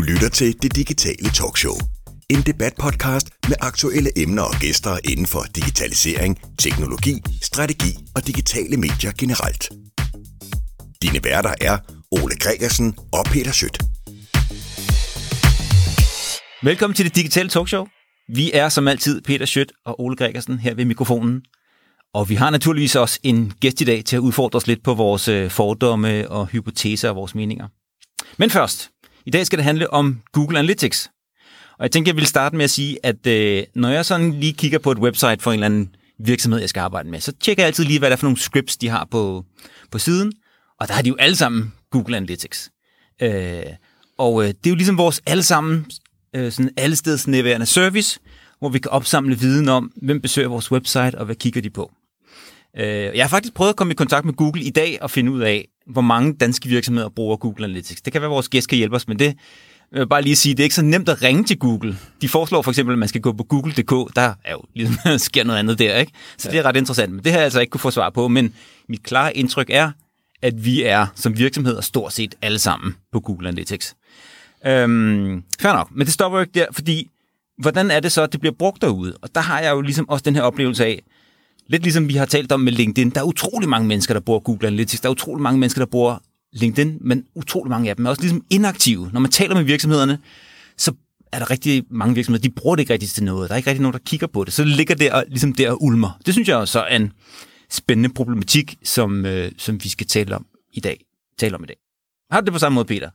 Du lytter til Det Digitale Talkshow. En debatpodcast med aktuelle emner og gæster inden for digitalisering, teknologi, strategi og digitale medier generelt. Dine værter er Ole Gregersen og Peter Schødt. Velkommen til det digitale talkshow. Vi er som altid Peter Schødt og Ole Gregersen her ved mikrofonen. Og vi har naturligvis også en gæst i dag til at udfordre os lidt på vores øh, fordomme og hypoteser og vores meninger. Men først, i dag skal det handle om Google Analytics. Og jeg tænker, jeg vil starte med at sige, at øh, når jeg sådan lige kigger på et website for en eller anden virksomhed, jeg skal arbejde med, så tjekker jeg altid lige, hvad der er for nogle scripts, de har på, på siden. Og der har de jo alle sammen Google Analytics. Øh, og øh, det er jo ligesom vores allesammen øh, sådan allestedsnærværende service, hvor vi kan opsamle viden om, hvem besøger vores website, og hvad kigger de på. Øh, jeg har faktisk prøvet at komme i kontakt med Google i dag og finde ud af, hvor mange danske virksomheder bruger Google Analytics. Det kan være, at vores gæst kan hjælpe os med det. Jeg vil bare lige sige, det er ikke så nemt at ringe til Google. De foreslår for eksempel, at man skal gå på google.dk. Der er jo ligesom, sker noget andet der, ikke? Så ja. det er ret interessant. Men det har jeg altså ikke kunne få svar på. Men mit klare indtryk er, at vi er som virksomheder stort set alle sammen på Google Analytics. Øhm, fair nok, men det stopper jo ikke der, fordi hvordan er det så, at det bliver brugt derude? Og der har jeg jo ligesom også den her oplevelse af, lidt ligesom vi har talt om med LinkedIn, der er utrolig mange mennesker, der bruger Google Analytics, der er utrolig mange mennesker, der bruger LinkedIn, men utrolig mange af dem er også ligesom inaktive. Når man taler med virksomhederne, så er der rigtig mange virksomheder, de bruger det ikke rigtig til noget. Der er ikke rigtig nogen, der kigger på det. Så det ligger der, ligesom der og ulmer. Det synes jeg også er en spændende problematik, som, øh, som vi skal tale om i dag. Tale om i dag. Har du det på samme måde, Peter?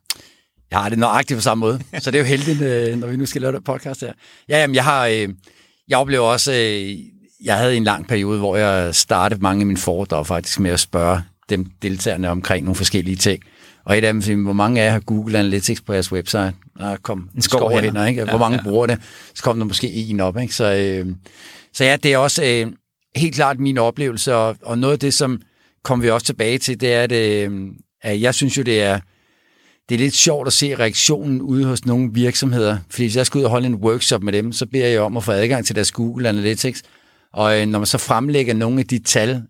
Jeg har det nøjagtigt på samme måde. Så det er jo heldigt, øh, når vi nu skal lave det podcast her. Ja, jamen, jeg har... Øh, jeg oplever også... Øh, jeg havde en lang periode, hvor jeg startede mange af mine foredrag faktisk med at spørge dem deltagerne omkring nogle forskellige ting. Og et af dem siger, hvor mange af jer har Google Analytics på jeres website? Der kom en skov, skov hænder, ikke? Hvor ja, mange ja. bruger det? Så kom der måske en op, ikke? Så, øh, så ja, det er også øh, helt klart min oplevelse, og, og noget af det, som kommer vi også tilbage til, det er, at, øh, at jeg synes jo, det er, det er lidt sjovt at se reaktionen ude hos nogle virksomheder. Fordi hvis jeg skal ud og holde en workshop med dem, så beder jeg om at få adgang til deres Google Analytics. Og øh, når man så fremlægger nogle af de tal,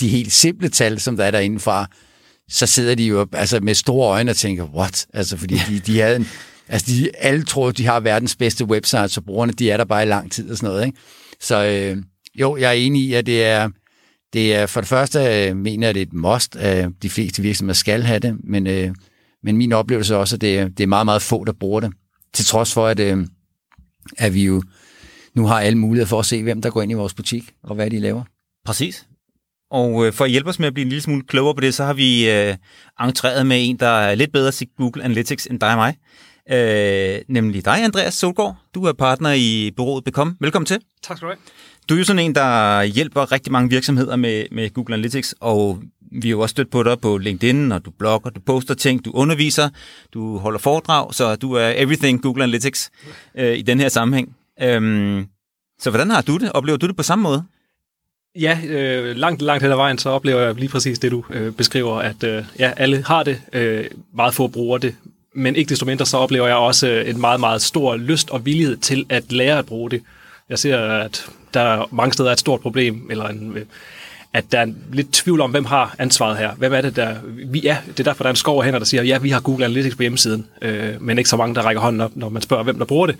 de helt simple tal, som der er derinde fra, så sidder de jo altså, med store øjne og tænker, what? Altså, fordi de, de havde en, altså, de, alle tror, de har verdens bedste website, så brugerne, de er der bare i lang tid og sådan noget, ikke? Så øh, jo, jeg er enig i, at det er, det er for det første, øh, mener jeg, det er et must, at de fleste virksomheder skal have det, men, øh, men min oplevelse er også, at det, det er meget, meget få, der bruger det. Til trods for, at, øh, at vi jo nu har alle muligheder for at se, hvem der går ind i vores butik, og hvad de laver. Præcis. Og øh, for at hjælpe os med at blive en lille smule klogere på det, så har vi øh, entreret med en, der er lidt bedre til Google Analytics end dig og mig. Øh, nemlig dig, Andreas Solgaard. Du er partner i bureauet Becom. Velkommen til. Tak skal du have. Du er jo sådan en, der hjælper rigtig mange virksomheder med, med Google Analytics, og vi har jo også stødt på dig på LinkedIn, og du blogger, du poster ting, du underviser, du holder foredrag, så du er everything Google Analytics øh, i den her sammenhæng. Øhm, så hvordan har du det? Oplever du det på samme måde? Ja, øh, langt, langt hen ad vejen, så oplever jeg lige præcis det, du øh, beskriver, at øh, ja, alle har det, øh, meget få bruger det, men ikke desto mindre, så oplever jeg også øh, en meget, meget stor lyst og villighed til at lære at bruge det. Jeg ser, at der mange steder er et stort problem, eller en, øh, at der er lidt tvivl om, hvem har ansvaret her. Hvem er det, der... Vi er, det er derfor, der er en skov af hænder, der siger, ja, vi har Google Analytics på hjemmesiden, øh, men ikke så mange, der rækker hånden op, når man spørger, hvem der bruger det.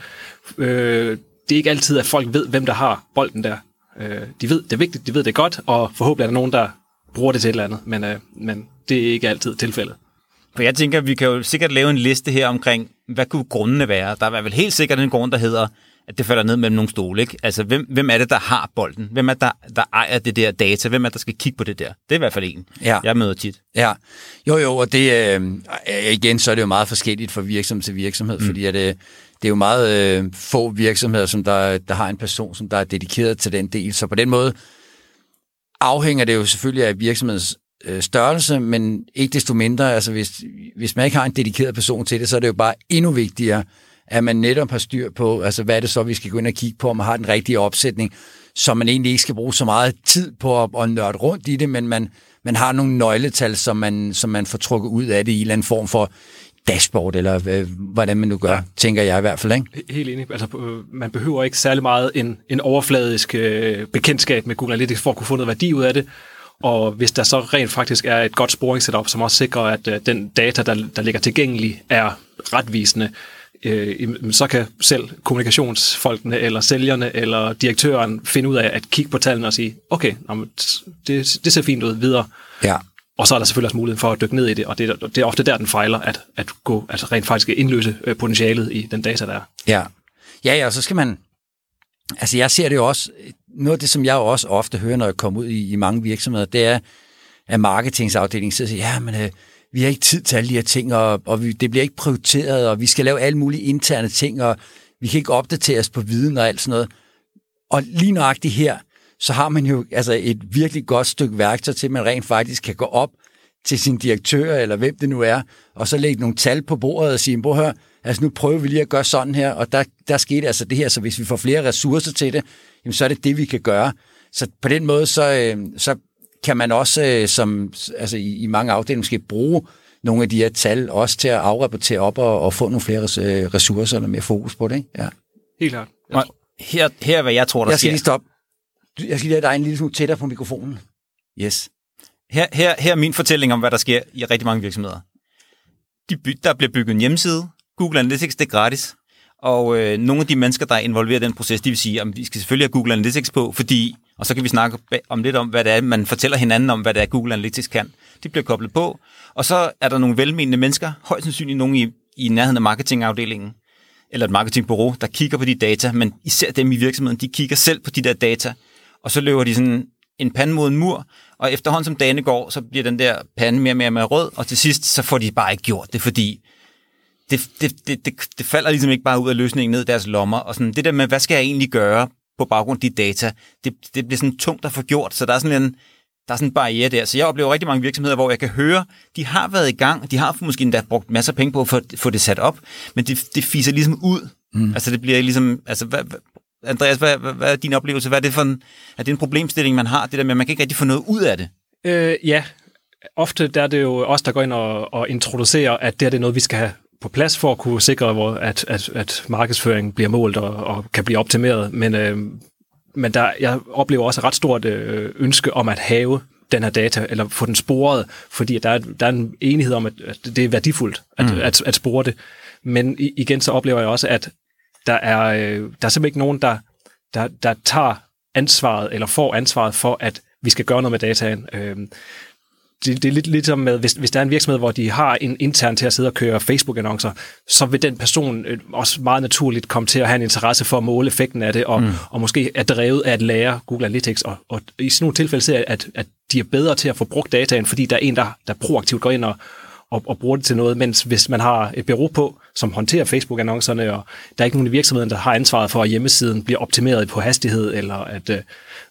Øh, det er ikke altid, at folk ved, hvem der har bolden der. Øh, de ved, det er vigtigt, de ved det godt, og forhåbentlig er der nogen, der bruger det til et eller andet, men, øh, men det er ikke altid tilfældet. For jeg tænker, vi kan jo sikkert lave en liste her omkring, hvad kunne grundene være? Der er vel helt sikkert en grund, der hedder, at det falder ned mellem nogle stole. Ikke? Altså, hvem, hvem er det, der har bolden? Hvem er det, der, der ejer det der data? Hvem er det, der skal kigge på det der? Det er i hvert fald en, ja. jeg møder tit. Ja, jo jo, og det, øh, igen, så er det jo meget forskelligt fra virksomhed til virksomhed, mm. fordi at, øh, det er jo meget øh, få virksomheder, som der, der har en person, som der er dedikeret til den del. Så på den måde afhænger det jo selvfølgelig af virksomhedens øh, størrelse, men ikke desto mindre, altså hvis, hvis man ikke har en dedikeret person til det, så er det jo bare endnu vigtigere, at man netop har styr på, altså hvad er det så, vi skal gå ind og kigge på, om man har den rigtige opsætning, så man egentlig ikke skal bruge så meget tid på at, at nørde rundt i det, men man, man har nogle nøgletal, som man, som man får trukket ud af det i en eller anden form for dashboard, eller øh, hvordan man nu gør, ja. tænker jeg i hvert fald. Ikke? Helt enig. Altså, øh, man behøver ikke særlig meget en, en overfladisk øh, bekendtskab med Google Analytics for at kunne få noget værdi ud af det. Og hvis der så rent faktisk er et godt sporingssetup, som også sikrer, at øh, den data, der, der ligger tilgængelig, er retvisende, øh, så kan selv kommunikationsfolkene, eller sælgerne, eller direktøren finde ud af at kigge på tallene og sige, okay, det, det ser fint ud videre. Ja. Og så er der selvfølgelig også muligheden for at dykke ned i det, og det, det er ofte der, den fejler, at, at gå, altså rent faktisk indløse øh, potentialet i den data, der er. Ja, ja, ja og så skal man... Altså jeg ser det jo også... Noget af det, som jeg også ofte hører, når jeg kommer ud i, i mange virksomheder, det er, at marketingsafdelingen sidder og siger, ja, men øh, vi har ikke tid til alle de her ting, og, og vi, det bliver ikke prioriteret, og vi skal lave alle mulige interne ting, og vi kan ikke opdatere os på viden og alt sådan noget. Og lige nøjagtigt her, så har man jo altså et virkelig godt stykke værktøj til, at man rent faktisk kan gå op til sin direktør, eller hvem det nu er, og så lægge nogle tal på bordet og sige, hør, altså nu prøver vi lige at gøre sådan her, og der, der skete altså det her, så hvis vi får flere ressourcer til det, jamen så er det det, vi kan gøre. Så på den måde, så, øh, så kan man også, øh, som altså i, i mange afdelinger, måske bruge nogle af de her tal også til at afrapportere op og, og få nogle flere øh, ressourcer eller mere fokus på det. Ikke? Ja. Helt klart. Her, her hvad jeg tror, der jeg skal sker. lige stoppe. Jeg skal lige have dig en lille smule tættere på mikrofonen. Yes. Her, her, her er min fortælling om, hvad der sker i rigtig mange virksomheder. De by, der bliver bygget en hjemmeside. Google Analytics, det er gratis. Og øh, nogle af de mennesker, der er involveret i den proces, de vil sige, at vi skal selvfølgelig have Google Analytics på, fordi, og så kan vi snakke om lidt om, hvad det er, man fortæller hinanden om, hvad det er, Google Analytics kan. Det bliver koblet på, og så er der nogle velmenende mennesker, højst sandsynligt nogen i, i nærheden af marketingafdelingen, eller et marketingbureau, der kigger på de data, men især dem i virksomheden, de kigger selv på de der data, og så løber de sådan en pande mod en mur, og efterhånden som dagene går, så bliver den der pande mere og mere, mere rød, og til sidst, så får de bare ikke gjort det, fordi det, det, det, det, det falder ligesom ikke bare ud af løsningen ned i deres lommer, og sådan, det der med, hvad skal jeg egentlig gøre på baggrund af de data, det, det bliver sådan tungt at få gjort, så der er sådan en, der er sådan en barriere der. Så jeg oplever rigtig mange virksomheder, hvor jeg kan høre, de har været i gang, de har måske endda brugt masser af penge på at få det sat op, men det, det fiser ligesom ud. Mm. Altså det bliver ligesom, altså hvad, Andreas, hvad, hvad, hvad er din oplevelse? Hvad er det for en, er det en problemstilling, man har, det der med, at man kan ikke rigtig få noget ud af det? Øh, ja, ofte der er det jo os, der går ind og, og introducerer, at det er det noget, vi skal have på plads for at kunne sikre, at, at, at markedsføringen bliver målt og, og kan blive optimeret. Men, øh, men der, jeg oplever også et ret stort øh, ønske om at have den her data, eller få den sporet, fordi der er, der er en enighed om, at, at det er værdifuldt at, mm. at, at, at spore det. Men igen, så oplever jeg også, at der er, øh, der er simpelthen ikke nogen, der, der, der tager ansvaret, eller får ansvaret for, at vi skal gøre noget med dataen. Øh, det, det er lidt, lidt som med, hvis, hvis der er en virksomhed, hvor de har en intern til at sidde og køre Facebook-annoncer, så vil den person øh, også meget naturligt komme til at have en interesse for at måle effekten af det, og, mm. og måske er drevet af at lære Google Analytics. Og, og i sådan nogle tilfælde ser jeg, at, at de er bedre til at få brugt dataen, fordi der er en, der, der proaktivt går ind og, og, og bruger det til noget, mens hvis man har et bureau på, som håndterer Facebook-annoncerne, og der er ikke nogen i virksomheden, der har ansvaret for, at hjemmesiden bliver optimeret på hastighed, eller at øh,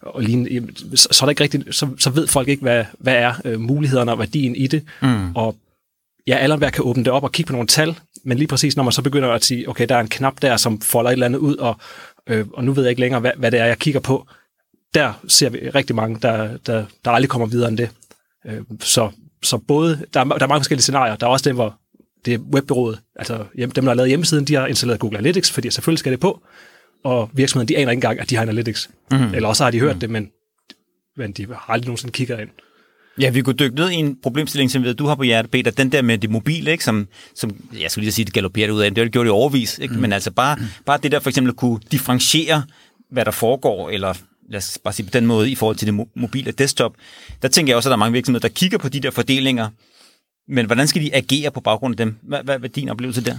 og lignende, så, så, er der ikke rigtigt, så, så ved folk ikke, hvad, hvad er øh, mulighederne og værdien i det. Mm. Og ja, alle kan åbne det op og kigge på nogle tal, men lige præcis når man så begynder at sige, okay, der er en knap der, som folder et eller andet ud, og, øh, og nu ved jeg ikke længere, hvad, hvad det er, jeg kigger på, der ser vi rigtig mange, der, der, der aldrig kommer videre end det. Øh, så, så både, der er, der er mange forskellige scenarier. Der er også dem, hvor det er webbyrået, altså dem, der har lavet hjemmesiden, de har installeret Google Analytics, fordi selvfølgelig skal det på, og virksomheden, de aner ikke engang, at de har Analytics. Mm. Eller også har de hørt mm. det, men, men de har aldrig nogensinde kigget ind. Ja, vi kunne dykke ned i en problemstilling, som ved, du har på hjertet, Peter, den der med det mobile, ikke, som, som jeg skulle lige sige, det galopperer ud af, det har det gjort i overvis, ikke? Mm. men altså bare, bare det der for eksempel at kunne differentiere, hvad der foregår, eller lad os bare sige på den måde, i forhold til det mobile desktop, der tænker jeg også, at der er mange virksomheder, der kigger på de der fordelinger, men hvordan skal de agere på baggrund af dem? Hvad, hvad, hvad er din oplevelse der?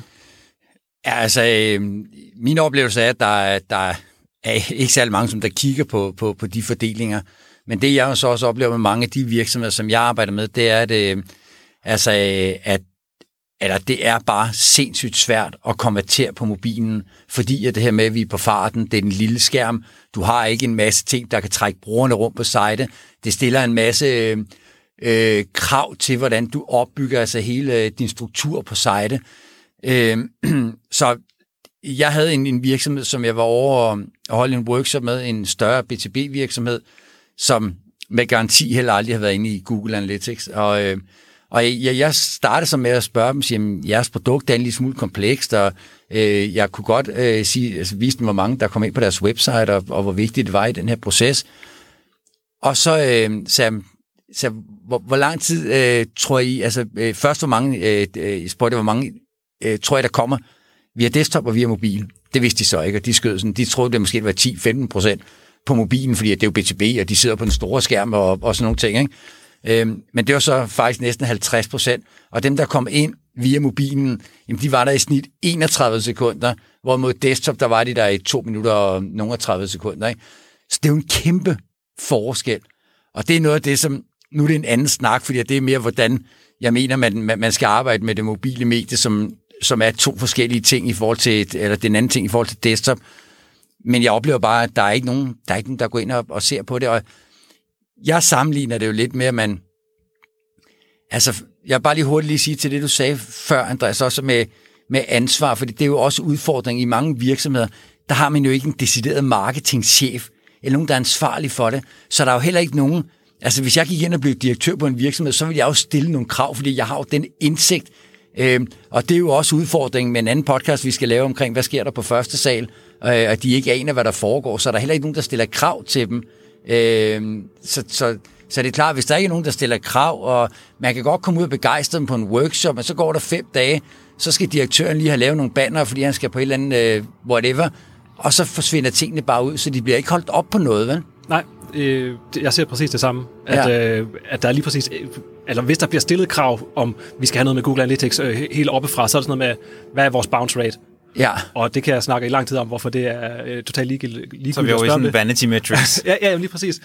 Ja, altså, øh, min oplevelse er, at der, der er ikke særlig mange, som der kigger på, på, på de fordelinger. Men det, jeg så også oplever med mange af de virksomheder, som jeg arbejder med, det er, at, øh, altså, øh, at eller det er bare sindssygt svært at konvertere på mobilen, fordi at det her med, at vi er på farten, det er den lille skærm, du har ikke en masse ting, der kan trække brugerne rundt på site. Det stiller en masse øh, øh krav til, hvordan du opbygger altså hele øh, din struktur på site. Øh, så jeg havde en, en virksomhed, som jeg var over og holde en workshop med, en større B2B-virksomhed, som med garanti heller aldrig har været inde i Google Analytics. Og, øh, og jeg, jeg startede så med at spørge dem, sige, jeres produkt er en lille smule komplekst, og øh, jeg kunne godt øh, sige, altså, vise dem, hvor mange der kom ind på deres website, og, og hvor vigtigt det var i den her proces. Og så øh, sagde så hvor, hvor lang tid øh, tror I, altså øh, først hvor mange, øh, øh, jeg spurgte, hvor mange øh, tror I, der kommer via desktop og via mobil. Det vidste de så ikke, og de skød sådan, de troede, det måske var 10-15 procent på mobilen, fordi det er jo BTB, og de sidder på den store skærm og, og sådan nogle ting. Ikke? Øhm, men det var så faktisk næsten 50 procent, og dem, der kom ind via mobilen, jamen, de var der i snit 31 sekunder, hvor mod desktop, der var de der i 2 minutter og nogle 30 sekunder. Ikke? Så det er jo en kæmpe forskel. Og det er noget af det, som nu er det en anden snak, fordi det er mere, hvordan jeg mener, man, man skal arbejde med det mobile medie, som, som er to forskellige ting i forhold til, et, eller den anden ting i forhold til desktop. Men jeg oplever bare, at der er ikke nogen, der, er ikke nogen, der går ind og, og ser på det. Og jeg sammenligner det jo lidt med, at man... Altså, jeg vil bare lige hurtigt lige sige til det, du sagde før, Andreas, også med, med ansvar, fordi det er jo også udfordring i mange virksomheder. Der har man jo ikke en decideret marketingchef, eller nogen, der er ansvarlig for det. Så der er jo heller ikke nogen... Altså, hvis jeg gik ind og blev direktør på en virksomhed, så ville jeg jo stille nogle krav, fordi jeg har jo den indsigt. Øh, og det er jo også udfordringen med en anden podcast, vi skal lave omkring, hvad sker der på første sal, øh, og de ikke aner, hvad der foregår. Så er der heller ikke nogen, der stiller krav til dem. Øh, så, så, så det er klart, hvis der ikke er nogen, der stiller krav, og man kan godt komme ud og begejstre dem på en workshop, men så går der fem dage, så skal direktøren lige have lavet nogle banner, fordi han skal på et eller andet øh, whatever, og så forsvinder tingene bare ud, så de bliver ikke holdt op på noget, vel? Nej, øh, jeg ser præcis det samme. At, ja. øh, at der er lige præcis... Øh, eller hvis der bliver stillet krav om, vi skal have noget med Google Analytics øh, helt oppefra, så er det sådan noget med, hvad er vores bounce rate? Ja. Og det kan jeg snakke i lang tid om, hvorfor det er øh, totalt ligegyldigt. Så vi er jo i sådan en vanity metrics. ja, ja, lige præcis.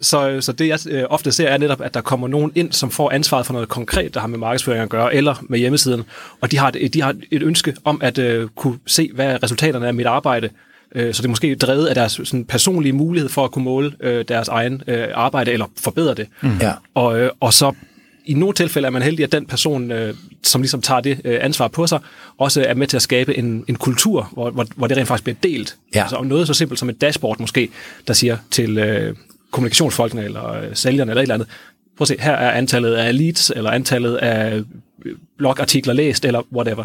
Så, så det jeg øh, ofte ser er netop, at der kommer nogen ind, som får ansvaret for noget konkret, der har med markedsføring at gøre, eller med hjemmesiden, og de har et, de har et ønske om at øh, kunne se, hvad resultaterne er af mit arbejde, øh, så det er måske drevet af deres sådan, personlige mulighed for at kunne måle øh, deres egen øh, arbejde, eller forbedre det. Mm. Ja. Og, øh, og så i nogle tilfælde er man heldig, at den person, øh, som ligesom tager det øh, ansvar på sig, også er med til at skabe en, en kultur, hvor, hvor, hvor det rent faktisk bliver delt. Ja. Altså om noget så simpelt som et dashboard måske, der siger til øh, kommunikationsfolkene eller øh, sælgerne eller et eller andet, prøv at se, her er antallet af leads, eller antallet af øh, blogartikler læst, eller whatever.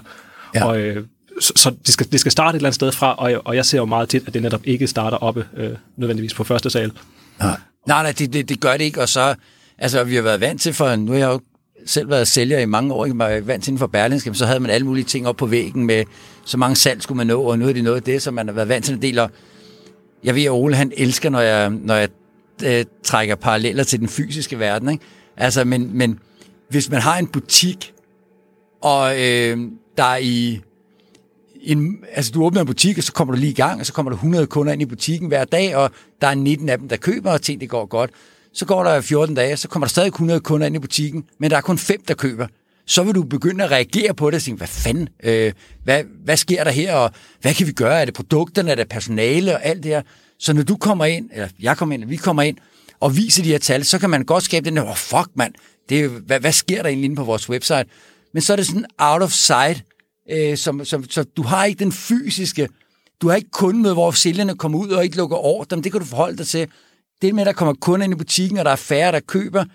Ja. Og, øh, så så det, skal, det skal starte et eller andet sted fra, og, jeg- og jeg ser jo meget tit, at det netop ikke starter oppe øh, nødvendigvis på første sal. Nej, nej, nej det, det, det gør det ikke, og så, altså vi har været vant til, for nu har jeg jo selv været sælger i mange år, ikke? jeg var vant til inden for Berlingske, så havde man alle mulige ting op på væggen med, så mange salg skulle man nå, og nu er det noget af det, som man har været vant til en del, og jeg ved, at Ole han elsker, når jeg, når jeg øh, trækker paralleller til den fysiske verden, ikke? Altså, men, men hvis man har en butik, og øh, der er i en, altså du åbner en butik, og så kommer du lige i gang, og så kommer der 100 kunder ind i butikken hver dag, og der er 19 af dem, der køber, og ting det går godt. Så går der 14 dage, så kommer der stadig 100 kunder ind i butikken, men der er kun fem, der køber. Så vil du begynde at reagere på det og sige, hvad fanden, øh, hvad, hvad sker der her, og hvad kan vi gøre? Er det produkterne, er det personale og alt det her? Så når du kommer ind, eller jeg kommer ind, eller vi kommer ind, og viser de her tal, så kan man godt skabe den der, oh, fuck mand, det hvad, hvad sker der egentlig inde på vores website? Men så er det sådan out of sight, øh, som, som, så du har ikke den fysiske, du har ikke kundemøde, hvor sælgerne kommer ud og ikke lukker ordre, men det kan du forholde dig til. Det med, at der kommer kunder ind i butikken, og der er færre, der køber,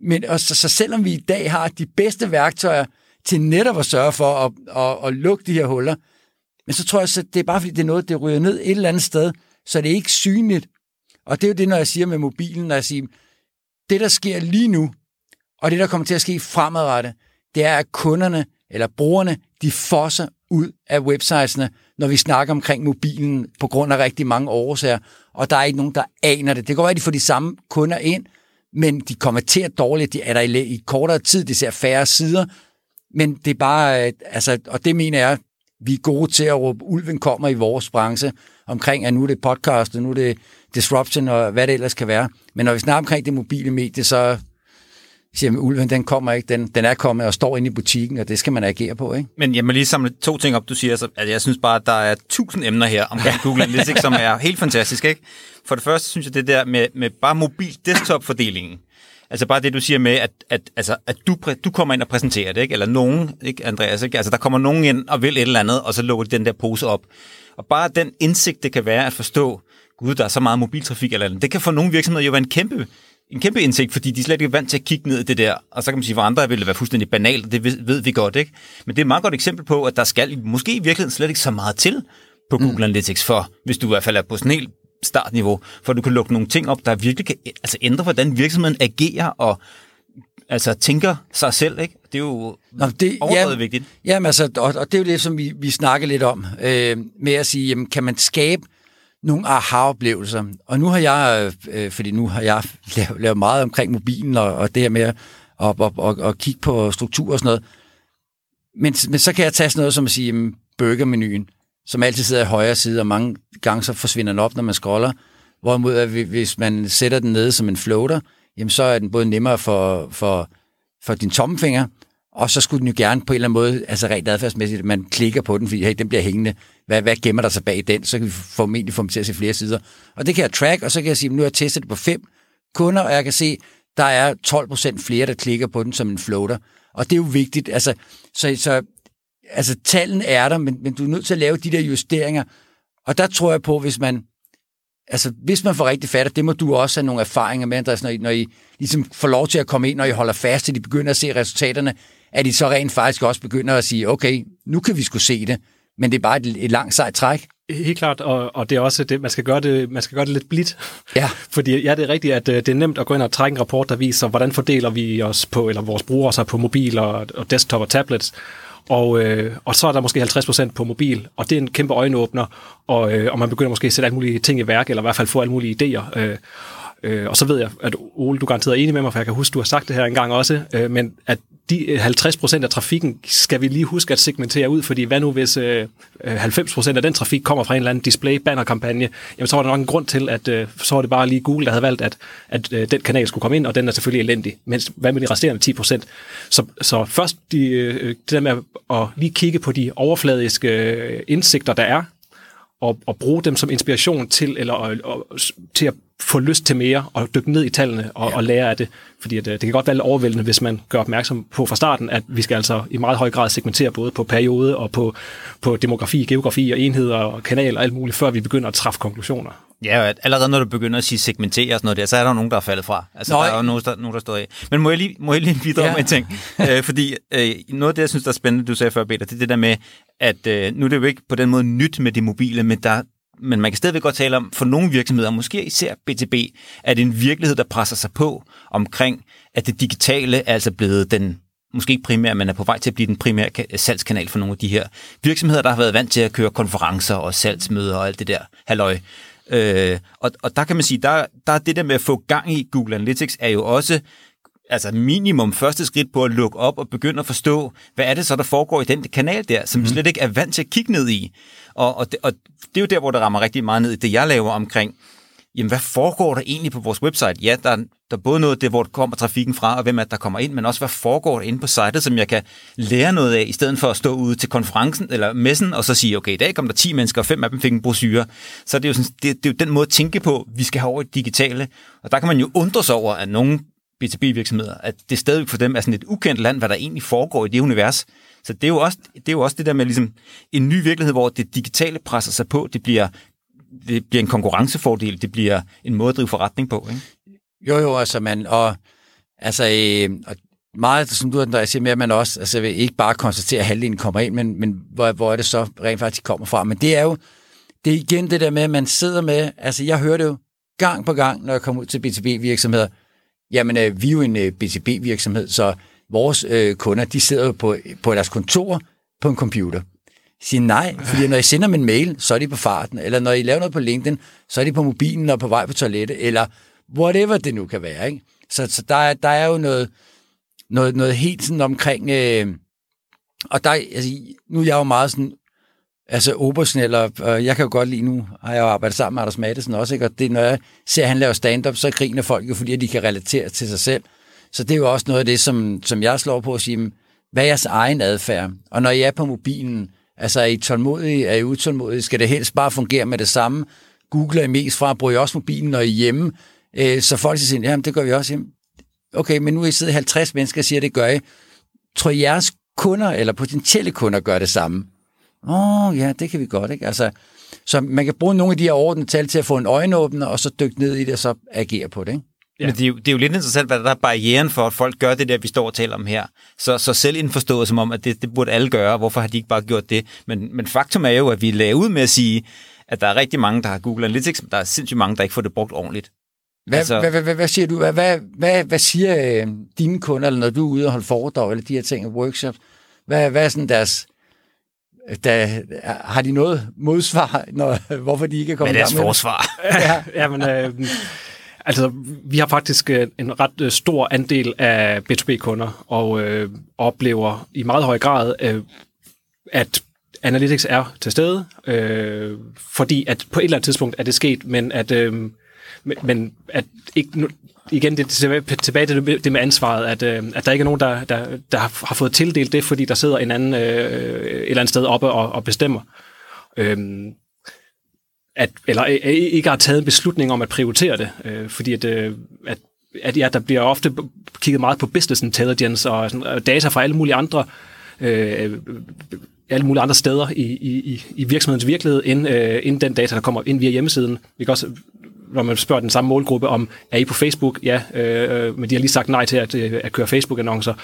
men og så, så selvom vi i dag har de bedste værktøjer til netop at sørge for at, at, at lukke de her huller, men så tror jeg, at det er bare fordi, det er noget, det ryger ned et eller andet sted, så det er ikke synligt. Og det er jo det, når jeg siger med mobilen, når jeg siger, det der sker lige nu, og det der kommer til at ske fremadrettet, det er, at kunderne eller brugerne, de fosser ud af websitesene, når vi snakker omkring mobilen på grund af rigtig mange årsager, og der er ikke nogen, der aner det. Det kan være, at de får de samme kunder ind, men de konverterer dårligt, de er der i, i kortere tid, de ser færre sider, men det er bare, øh, altså, og det mener jeg, vi er gode til at råbe, ulven kommer i vores branche, omkring, at nu er det podcast, og nu er det disruption, og hvad det ellers kan være. Men når vi snakker omkring det mobile medie, så siger man, ulven, den kommer ikke, den, den er kommet og står inde i butikken, og det skal man agere på, ikke? Men jeg må lige samle to ting op, du siger. Så, at jeg synes bare, at der er tusind emner her omkring Google Analytics, som er helt fantastisk. Ikke? For det første synes jeg, det der med, med bare mobil desktop-fordelingen. Altså bare det, du siger med, at, at, altså, at du, du kommer ind og præsenterer det, ikke? eller nogen, ikke Andreas? Ikke? Altså der kommer nogen ind og vil et eller andet, og så lukker de den der pose op. Og bare den indsigt, det kan være at forstå, gud, der er så meget mobiltrafik eller andet, det kan for nogle virksomheder jo være en kæmpe en kæmpe indsigt, fordi de er slet ikke vant til at kigge ned i det der. Og så kan man sige, for andre vil det være fuldstændig banalt, og det ved, ved vi godt, ikke? Men det er et meget godt eksempel på, at der skal måske i virkeligheden slet ikke så meget til på Google Analytics for, hvis du i hvert fald er på sådan helt startniveau, for du kan lukke nogle ting op, der virkelig kan altså ændre, hvordan virksomheden agerer og altså tænker sig selv, ikke? Det er jo Nå, det, ja, vigtigt. Jamen altså, og, og det er jo det, som vi, vi snakker lidt om, øh, med at sige, jamen, kan man skabe nogle aha-oplevelser? Og nu har jeg, øh, fordi nu har jeg lavet, lavet meget omkring mobilen, og, og det her med at og, og, og, og kigge på struktur og sådan noget. Men, men så kan jeg tage sådan noget som at sige, jamen, burgermenuen, som altid sidder i højre side, og mange gange så forsvinder den op, når man scroller. Hvorimod, at hvis man sætter den nede som en floater, jamen så er den både nemmere for, for, for din tommefinger, og så skulle den jo gerne på en eller anden måde, altså rent adfærdsmæssigt, at man klikker på den, fordi hey, den bliver hængende. Hvad, hvad gemmer der sig bag den? Så kan vi formentlig få dem til at se flere sider. Og det kan jeg track, og så kan jeg sige, nu har jeg testet det på fem kunder, og jeg kan se, der er 12 procent flere, der klikker på den som en floater. Og det er jo vigtigt. Altså, så, så altså, tallene er der, men, men du er nødt til at lave de der justeringer. Og der tror jeg på, hvis man altså, hvis man får rigtig fat, det må du også have nogle erfaringer med, Andreas, når I, når I ligesom får lov til at komme ind, og I holder fast, til de begynder at se resultaterne, at I så rent faktisk også begynder at sige, okay, nu kan vi skulle se det, men det er bare et, et langt sejt træk. Helt klart, og, og det er også det, man skal gøre det, man skal gøre det lidt blidt. Ja. Fordi ja, det er rigtigt, at øh, det er nemt at gå ind og trække en rapport, der viser, hvordan fordeler vi os på, eller vores brugere sig på mobil og, og desktop og tablets. Og, øh, og så er der måske 50% på mobil, og det er en kæmpe øjenåbner, og, øh, og man begynder måske at sætte alle mulige ting i værk, eller i hvert fald få alle mulige idéer. Øh, øh, og så ved jeg, at Ole, du garanteret er enig med mig, for jeg kan huske, du har sagt det her engang også, øh, men at de øh, 50% af trafikken skal vi lige huske at segmentere ud, fordi hvad nu hvis øh, øh 90% af den trafik kommer fra en eller anden display-banner-kampagne, jamen så var der nok en grund til, at øh, så var det bare lige Google, der havde valgt, at, at øh, den kanal skulle komme ind, og den er selvfølgelig elendig. Men hvad med de resterende 10% Så, så først de, øh, øh, det der med at lige kigge på de overfladiske øh, indsigter, der er, og, og bruge dem som inspiration til, eller og, og, til at få lyst til mere og dykke ned i tallene og, ja. og lære af det. Fordi at, øh, det kan godt være lidt overvældende, hvis man gør opmærksom på fra starten, at vi skal altså i meget høj grad segmentere både på periode og på, på demografi, geografi og enheder og kanaler og alt muligt, før vi begynder at træffe konklusioner. Ja, allerede når du begynder at sige segmentere og sådan noget der, så er der nogen, der er faldet fra. Altså, Nå, der er jo nogen, der, nogen, der står af. Men må jeg lige, må jeg lige videre ja. med en ting? øh, fordi øh, noget af det, jeg synes, der er spændende, du sagde før, Peter, det er det der med, at øh, nu er det jo ikke på den måde nyt med det mobile, men der, men man kan stadigvæk godt tale om, for nogle virksomheder, måske især BTB, at det en virkelighed, der presser sig på omkring, at det digitale er altså blevet den måske ikke primær, men er på vej til at blive den primære salgskanal for nogle af de her virksomheder, der har været vant til at køre konferencer og salgsmøder og alt det der halløj. Øh, og, og der kan man sige, der, der er det der med at få gang i Google Analytics, er jo også altså minimum første skridt på at lukke op og begynde at forstå, hvad er det så, der foregår i den kanal der, som mm. slet ikke er vant til at kigge ned i. Og, og, det, og det er jo der, hvor det rammer rigtig meget ned i det, jeg laver omkring, jamen hvad foregår der egentlig på vores website? Ja, der, der er både noget af det, hvor kommer trafikken fra, og hvem er der kommer ind, men også hvad foregår der inde på sitet, som jeg kan lære noget af, i stedet for at stå ude til konferencen eller messen, og så sige, okay, i dag kom der 10 mennesker, og fem af dem fik en brochure. Så det er jo, sådan, det, det er jo den måde at tænke på, vi skal have over i digitale. Og der kan man jo undre sig over, at nogen B2B-virksomheder, at det stadigvæk for dem er sådan et ukendt land, hvad der egentlig foregår i det univers. Så det er jo også det, er jo også det der med ligesom en ny virkelighed, hvor det digitale presser sig på, det bliver, det bliver en konkurrencefordel, det bliver en måde at drive forretning på. Ikke? Jo, jo, altså man, og altså, øh, og meget, som du der siger med, at man også altså, ikke bare konstatere, at halvdelen kommer ind, men, men hvor, hvor er det så rent faktisk kommer fra. Men det er jo, det er igen det der med, at man sidder med, altså jeg hører det jo gang på gang, når jeg kommer ud til B2B-virksomheder, jamen øh, vi er jo en øh, B2B-virksomhed, så vores øh, kunder, de sidder jo på, på deres kontor på en computer sige nej, fordi når I sender dem en mail, så er de på farten, eller når I laver noget på LinkedIn, så er de på mobilen og på vej på toilettet, eller whatever det nu kan være. Ikke? Så, så der, er, der er jo noget, noget, noget helt sådan omkring... Øh, og der, altså, nu er jeg jo meget sådan altså Obersen, eller øh, jeg kan jo godt lide, nu har jeg jo arbejdet sammen med Anders Mattesen også, ikke? og det, når jeg ser, at han laver stand-up, så griner folk jo, fordi de kan relatere til sig selv. Så det er jo også noget af det, som, som jeg slår på at sige, hvad er jeres egen adfærd? Og når I er på mobilen, altså er I tålmodige, er I utålmodige, skal det helst bare fungere med det samme? Google er mest fra, bruger I også mobilen, når I er hjemme? Øh, så folk siger, jamen det gør vi også hjemme. Okay, men nu er I siddet 50 mennesker og siger, det gør I. Tror I, jeres kunder eller potentielle kunder gør det samme? Åh, oh, ja, det kan vi godt, ikke? Altså, så man kan bruge nogle af de her ordentlige tal til at få en øjenåbner, og så dykke ned i det, og så agere på det, ikke? Ja. Men det er, jo, det er jo lidt interessant, hvad der er barrieren for, at folk gør det der, vi står og taler om her. Så, så selv indforstået som om, at det, det burde alle gøre. Hvorfor har de ikke bare gjort det? Men, men faktum er jo, at vi laver ud med at sige, at der er rigtig mange, der har Google Analytics, men der er sindssygt mange, der ikke får det brugt ordentligt. Hvad, altså, hvad, hvad, hvad, hvad siger du? Hvad, hvad, hvad, hvad siger øh, dine kunder, eller når du er ude og holde foredrag, eller de her ting, workshops? Hvad, hvad er sådan deres... Der, har de noget modsvar, når, hvorfor de ikke er kommet i gang med forsvar? ja, ja, men, øh, altså, vi har faktisk øh, en ret øh, stor andel af B2B-kunder, og øh, oplever i meget høj grad, øh, at Analytics er til stede, øh, fordi at på et eller andet tidspunkt er det sket, men at, øh, men, at ikke, igen, det er tilbage til det med ansvaret, at, øh, at der ikke er nogen, der, der, der har fået tildelt det, fordi der sidder en anden øh, et eller andet sted oppe og, og bestemmer. Øh, at, eller øh, øh, ikke har taget en beslutning om at prioritere det, øh, fordi at, øh, at, at ja, der bliver ofte kigget meget på business intelligence og, sådan, data fra alle mulige andre øh, øh alle mulige andre steder i, i, i virksomhedens virkelighed, end, øh, end den data, der kommer ind via hjemmesiden. Vi kan også, når man spørger den samme målgruppe om, er I på Facebook? Ja, øh, øh men de har lige sagt nej til at, at køre Facebook-annoncer.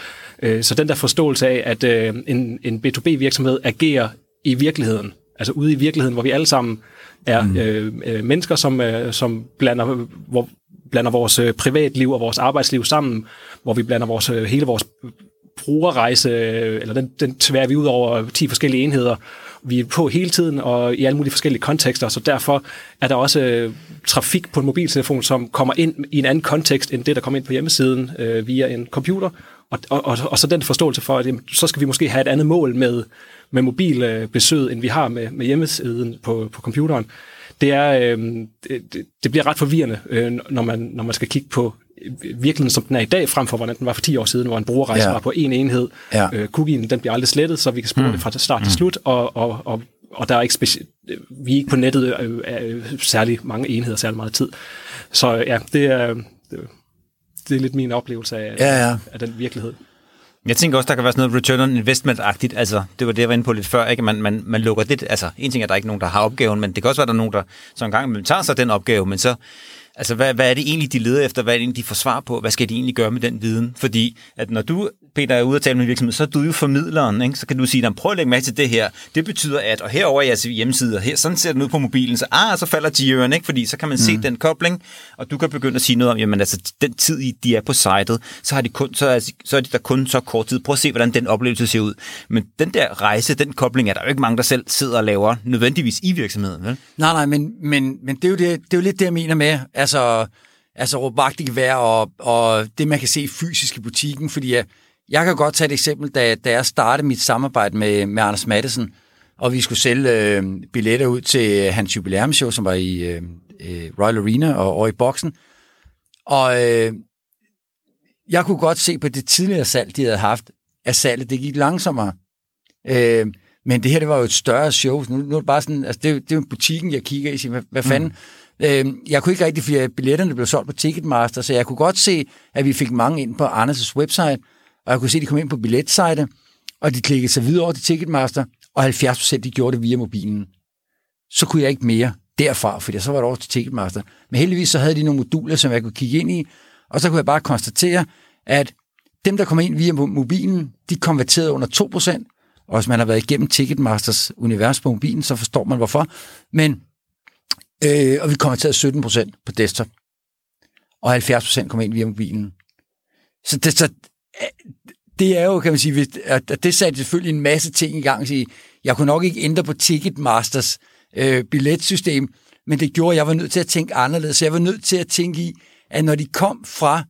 Øh, så den der forståelse af, at øh, en, en B2B-virksomhed agerer i virkeligheden, altså ude i virkeligheden, hvor vi alle sammen er mm. øh, øh, mennesker, som, øh, som blander, hvor, blander vores øh, privatliv og vores arbejdsliv sammen, hvor vi blander vores, øh, hele vores brugerrejse, eller den, den tværer vi ud over 10 forskellige enheder. Vi er på hele tiden og i alle mulige forskellige kontekster, så derfor er der også øh, trafik på en mobiltelefon, som kommer ind i en anden kontekst end det, der kommer ind på hjemmesiden øh, via en computer. Og, og, og, og så den forståelse for, at jamen, så skal vi måske have et andet mål med, med mobilbesøg, end vi har med, med hjemmesiden på, på computeren. Det, er, øh, det, det bliver ret forvirrende, øh, når, man, når man skal kigge på virkeligheden, som den er i dag, frem for hvordan den var for 10 år siden, hvor en brugerrejse ja. var på en enhed. Ja. Øh, cookien, den bliver aldrig slettet, så vi kan spore mm. det fra start til mm. slut, og, og, og, og der er ikke speci- vi er ikke på nettet øh, øh, særlig mange enheder, særlig meget tid. Så ja, det er, det, det er lidt min oplevelse af, ja, ja. af den virkelighed. Jeg tænker også, der kan være sådan noget return on investment-agtigt. Altså, det var det, jeg var inde på lidt før. Ikke? Man, man, man lukker det. Altså, en ting er, at der er ikke nogen, der har opgaven, men det kan også være, at der er nogen, der så en gang tager sig den opgave, men så Altså, hvad, hvad er det egentlig, de leder efter? Hvad er det egentlig, de får svar på? Hvad skal de egentlig gøre med den viden? Fordi, at når du, Peter, er ude og tale med en virksomhed, så er du jo formidleren, ikke? Så kan du sige, prøv at lægge mærke til det her. Det betyder, at, og herover i jeres hjemmeside, her, sådan ser den ud på mobilen, så, ah, så falder de ikke? Fordi så kan man mm. se den kobling, og du kan begynde at sige noget om, jamen altså, den tid, de er på sitet, så, har de kun, så, er, så er de der kun så kort tid. Prøv at se, hvordan den oplevelse ser ud. Men den der rejse, den kobling, er der jo ikke mange, der selv sidder og laver nødvendigvis i virksomheden, vel? Nej, nej, men, men, men det, er jo det, det er jo lidt det, jeg mener med, altså, altså råbagt gevær og, og det, man kan se fysisk i butikken, fordi jeg, jeg kan godt tage et eksempel, da, da jeg startede mit samarbejde med, med Anders Madsen, og vi skulle sælge øh, billetter ud til hans jubilæumsshow, som var i øh, øh, Royal Arena og over i boksen. Og øh, jeg kunne godt se på det tidligere salg, de havde haft, at salget det gik langsommere. Øh, men det her, det var jo et større show. Nu, nu er det bare sådan, altså det, det er jo butikken, jeg kigger i og siger, hvad, hvad fanden? Mm. Øh, jeg kunne ikke rigtig, fordi billetterne blev solgt på Ticketmaster, så jeg kunne godt se, at vi fik mange ind på Anders' website, og jeg kunne se, at de kom ind på billetsite, og de klikkede sig videre over til Ticketmaster, og 70 procent de gjorde det via mobilen. Så kunne jeg ikke mere derfra, for så var det over til Ticketmaster. Men heldigvis så havde de nogle moduler, som jeg kunne kigge ind i, og så kunne jeg bare konstatere, at dem, der kom ind via mobilen, de konverterede under 2%, og hvis man har været igennem Ticketmasters univers på mobilen, så forstår man hvorfor. Men Øh, og vi konverterede 17% på desktop. Og 70% kom ind via mobilen. Så det, så det er jo, kan man sige, at det satte selvfølgelig en masse ting i gang. Jeg kunne nok ikke ændre på Ticketmasters øh, billetsystem, men det gjorde, at jeg var nødt til at tænke anderledes. Så jeg var nødt til at tænke i, at når de kom fra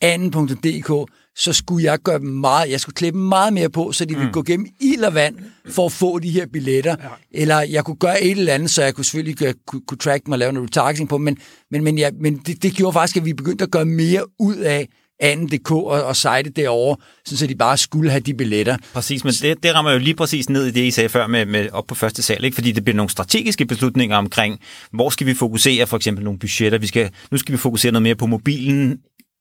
anden.dk, så skulle jeg gøre dem meget, jeg skulle dem meget mere på, så de mm. ville gå gennem ild og vand for at få de her billetter. Ja. Eller jeg kunne gøre et eller andet, så jeg kunne selvfølgelig gøre, kunne, kunne track dem og lave noget retargeting på dem, men, men, men, ja, men det, det gjorde faktisk, at vi begyndte at gøre mere ud af anden.dk og, og site derovre, så de bare skulle have de billetter. Præcis, men det, det rammer jo lige præcis ned i det, I sagde før med, med op på første sal, ikke? fordi det bliver nogle strategiske beslutninger omkring, hvor skal vi fokusere, for eksempel nogle budgetter, vi skal, nu skal vi fokusere noget mere på mobilen,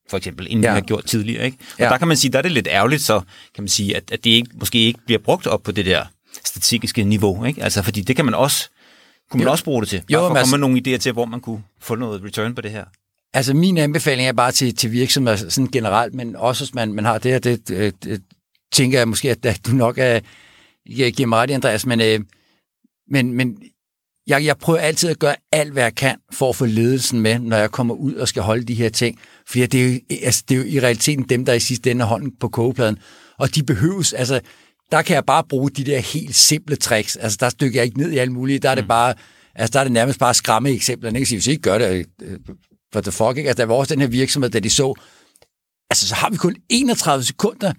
for eksempel, end ja. vi har gjort tidligere. Ikke? Og ja. der kan man sige, der er det lidt ærgerligt, så kan man sige, at, at det ikke, måske ikke bliver brugt op på det der strategiske niveau. Ikke? Altså, fordi det kan man også, kunne man jo. også bruge det til. Bare jo, for at komme altså, nogle idéer til, hvor man kunne få noget return på det her. Altså min anbefaling er bare til, til virksomheder sådan generelt, men også hvis man, man har det her, det, det, det tænker jeg måske, at, du nok er, jeg giver mig ret, Andreas, men, øh, men, men jeg, jeg prøver altid at gøre alt, hvad jeg kan, for at få ledelsen med, når jeg kommer ud og skal holde de her ting. Fordi det er, jo, altså, det er jo i realiteten dem, der i sidste ende hånden på kogepladen. Og de behøves, altså, der kan jeg bare bruge de der helt simple tricks. Altså, der stykker jeg ikke ned i alt muligt. Der er det mm. bare, altså, der er det nærmest bare skræmme eksempler. Ikke? Hvis I ikke gør det, for the fuck, ikke? Altså, der var også den her virksomhed, da de så, altså, så har vi kun 31 sekunder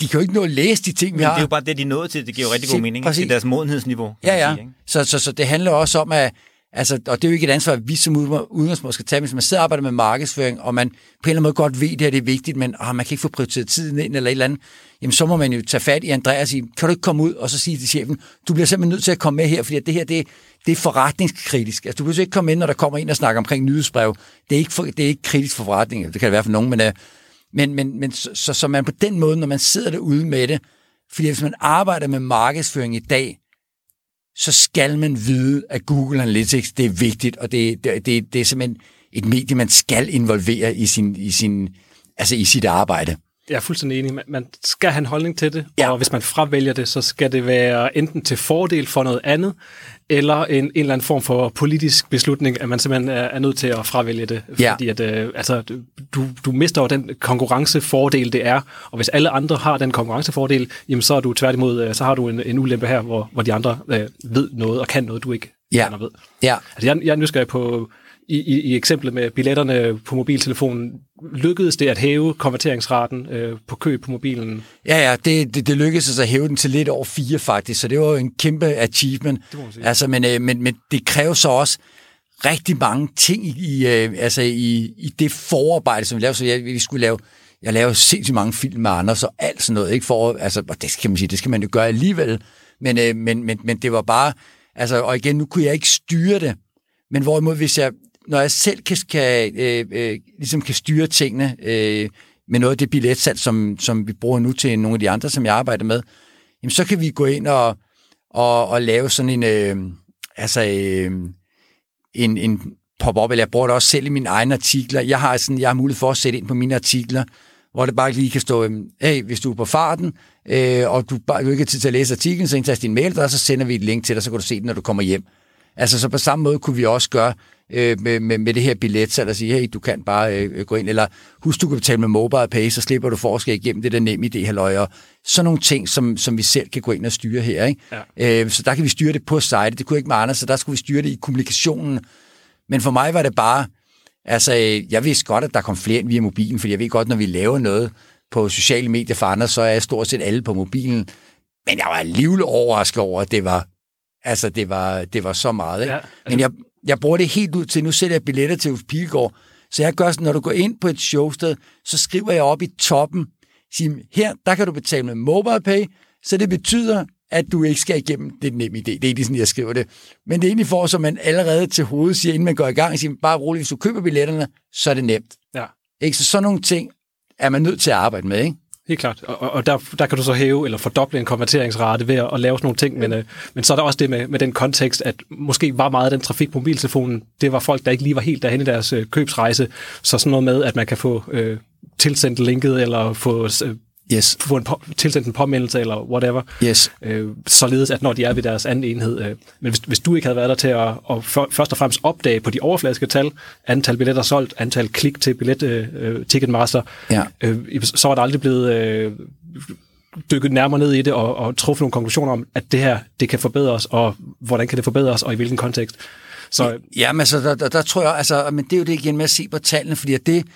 de kan jo ikke nå at læse de ting, vi Men har. det er jo bare det, de nåede til. Det giver jo rigtig god mening. Præcis. Det er deres modenhedsniveau. Ja, ja. Sige, så, så, så det handler også om, at Altså, og det er jo ikke et ansvar, at vi som udgangspunkt skal tage, hvis man sidder og arbejder med markedsføring, og man på en eller anden måde godt ved, at det her det er vigtigt, men åh, man kan ikke få prioriteret tiden ind eller et eller andet, jamen så må man jo tage fat i Andreas og sige, kan du ikke komme ud, og så sige til chefen, du bliver simpelthen nødt til at komme med her, fordi det her, det, det er forretningskritisk. Altså, du behøver ikke komme ind, når der kommer en og snakker omkring nyhedsbrev. Det er ikke, for, det er ikke kritisk for forretningen, det kan det være for nogen, men, øh, men, men, men så, så, så man på den måde, når man sidder derude med det, fordi hvis man arbejder med markedsføring i dag, så skal man vide, at Google Analytics det er vigtigt, og det, det, det, det er simpelthen et medie, man skal involvere i, sin, i, sin, altså i sit arbejde. Jeg er fuldstændig enig. Man skal have en holdning til det, ja. og hvis man fravælger det, så skal det være enten til fordel for noget andet, eller en, en eller anden form for politisk beslutning, at man simpelthen er, er nødt til at fravælge det. Ja. Fordi at, øh, altså, du, du mister jo den konkurrencefordel, det er, og hvis alle andre har den konkurrencefordel, jamen så er du tværtimod, øh, så har du en, en ulempe her, hvor, hvor de andre øh, ved noget og kan noget, du ikke ja. ved. Ja. Altså, jeg, jeg er nysgerrig på, i, i, i eksemplet med billetterne på mobiltelefonen, lykkedes det at hæve konverteringsraten øh, på køb på mobilen? Ja, ja, det, det, det lykkedes altså at hæve den til lidt over 4 faktisk, så det var jo en kæmpe achievement. Altså, men, øh, men, men det kræver så også rigtig mange ting i, øh, altså i, i det forarbejde, som vi lavede. Så jeg, vi skulle lave, jeg lavede sindssygt mange film med Anders og alt sådan noget. Ikke for, altså, og det skal man sige, det skal man jo gøre alligevel. Men, øh, men, men, men det var bare, altså, og igen, nu kunne jeg ikke styre det. Men hvorimod, hvis jeg, når jeg selv kan, kan, øh, øh, ligesom kan styre tingene øh, med noget af det billetsalg, som, som vi bruger nu til nogle af de andre, som jeg arbejder med, jamen så kan vi gå ind og, og, og lave sådan en, øh, altså, øh, en, en pop-up, eller jeg bruger det også selv i mine egne artikler. Jeg har, sådan, jeg har mulighed for at sætte ind på mine artikler, hvor det bare lige kan stå, øh, hey, hvis du er på farten, øh, og du, bare, du ikke har tid til at læse artiklen, så indtast din mail, der, så sender vi et link til dig, så kan du se den, når du kommer hjem. Altså, så på samme måde kunne vi også gøre øh, med, med, med det her billet, så at sige, hey, du kan bare øh, gå ind, eller husk, du kan betale med mobile pay, så slipper du for at skal igennem det der nem idé, halløj, og sådan nogle ting, som, som vi selv kan gå ind og styre her. Ikke? Ja. Øh, så der kan vi styre det på site, det kunne ikke med andre, så der skulle vi styre det i kommunikationen. Men for mig var det bare, altså, øh, jeg vidste godt, at der kom flere ind via mobilen, for jeg ved godt, når vi laver noget på sociale medier for andre, så er jeg stort set alle på mobilen. Men jeg var alligevel overrasket over, at det var Altså, det var, det var så meget. Ikke? Ja, altså... Men jeg, jeg bruger det helt ud til, nu sætter jeg billetter til Ulf Pilgaard, så jeg gør sådan, når du går ind på et showsted, så skriver jeg op i toppen, siger, her, der kan du betale med MobilePay, så det betyder, at du ikke skal igennem det nem idé. Det er ikke sådan, jeg skriver det. Men det er egentlig for, så man allerede til hovedet siger, inden man går i gang, siger, bare roligt, hvis du køber billetterne, så er det nemt. Ja. Ikke? Så sådan nogle ting er man nødt til at arbejde med, ikke? Helt klart. Og, og der, der kan du så hæve eller fordoble en konverteringsrate ved at, at lave sådan nogle ting, men, øh, men så er der også det med, med den kontekst, at måske var meget af den trafik på mobiltelefonen, det var folk, der ikke lige var helt derhen i deres øh, købsrejse, så sådan noget med, at man kan få øh, tilsendt linket, eller få øh, yes. få en på, tilsendt en påmeldelse eller whatever. Yes. Øh, således at når de er ved deres anden enhed. Øh, men hvis, hvis du ikke havde været der til at, at for, først og fremmest opdage på de overfladiske tal, antal billetter solgt, antal klik til billet øh, Ticketmaster, ja. øh, så var der aldrig blevet øh, dykket nærmere ned i det og, og truffet nogle konklusioner om, at det her det kan forbedres, og hvordan kan det forbedres, og i hvilken kontekst. Så, ja, men altså, der, der, der tror jeg, altså, men det er jo det igen med at se på tallene, fordi det,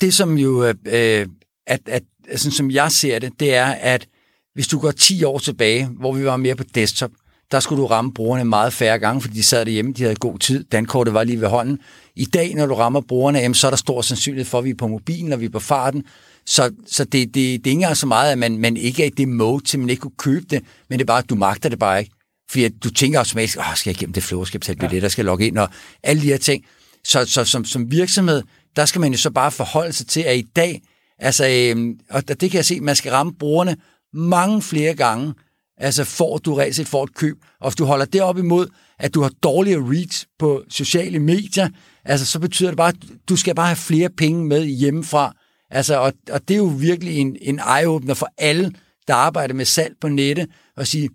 det som jo, øh, at, at sådan som jeg ser det, det er, at hvis du går 10 år tilbage, hvor vi var mere på desktop, der skulle du ramme brugerne meget færre gange, fordi de sad derhjemme, de havde god tid, dankortet var lige ved hånden. I dag, når du rammer brugerne, jamen, så er der stor sandsynlighed for, at vi er på mobilen, og vi er på farten. Så, så det, det, det er ikke engang så meget, at man, man ikke er i det mode, til man ikke kunne købe det, men det er bare, at du magter det bare ikke. Fordi at du tænker automatisk, Åh, skal jeg igennem det flow, skal jeg betale billetter, skal jeg logge ind, og alle de her ting. Så, så som, som virksomhed, der skal man jo så bare forholde sig til, at i dag, Altså, øh, og det kan jeg se, man skal ramme brugerne mange flere gange, altså får du reelt set for et køb. Og hvis du holder det op imod, at du har dårligere reach på sociale medier, altså så betyder det bare, at du skal bare have flere penge med hjemmefra. Altså, og, og det er jo virkelig en, en eye-opener for alle, der arbejder med salg på nettet, og sige,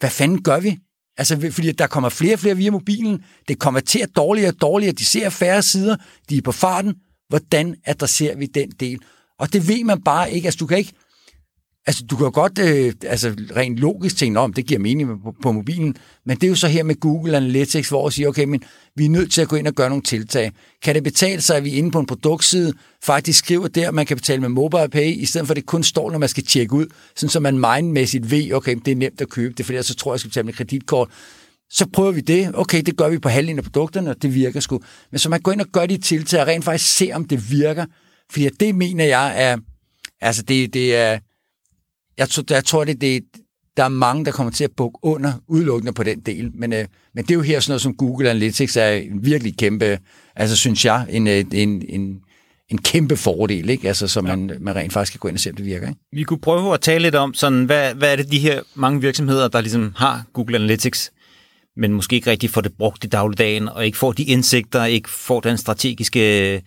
hvad fanden gør vi? Altså, fordi der kommer flere og flere via mobilen. Det konverterer dårligere og dårligere. De ser færre sider. De er på farten. Hvordan adresserer vi den del? Og det ved man bare ikke. Altså, du kan ikke... Altså, du kan jo godt øh, altså, rent logisk tænke, om det giver mening på, på mobilen, men det er jo så her med Google Analytics, hvor vi siger, okay, men vi er nødt til at gå ind og gøre nogle tiltag. Kan det betale sig, at vi inde på en produktside faktisk skriver der, at man kan betale med mobile pay, i stedet for at det kun står, når man skal tjekke ud, sådan så man mindmæssigt ved, okay, det er nemt at købe det, fordi så tror jeg, jeg skal betale med kreditkort. Så prøver vi det. Okay, det gør vi på halvdelen af produkterne, og det virker sgu. Men så man går ind og gør de tiltag, og rent faktisk se, om det virker. Fordi det mener jeg er, altså det, det er, jeg, tror, jeg tror, det, det, der er mange, der kommer til at bukke under udelukkende på den del. Men, øh, men det er jo her sådan noget som Google Analytics er en virkelig kæmpe, altså synes jeg, en, øh, en, en, en kæmpe fordel, ikke? Altså, så man, ja. man rent faktisk kan gå ind og se, om det virker. Ikke? Vi kunne prøve at tale lidt om, sådan, hvad, hvad er det de her mange virksomheder, der ligesom har Google Analytics, men måske ikke rigtig får det brugt i dagligdagen, og ikke får de indsigter, ikke får den strategiske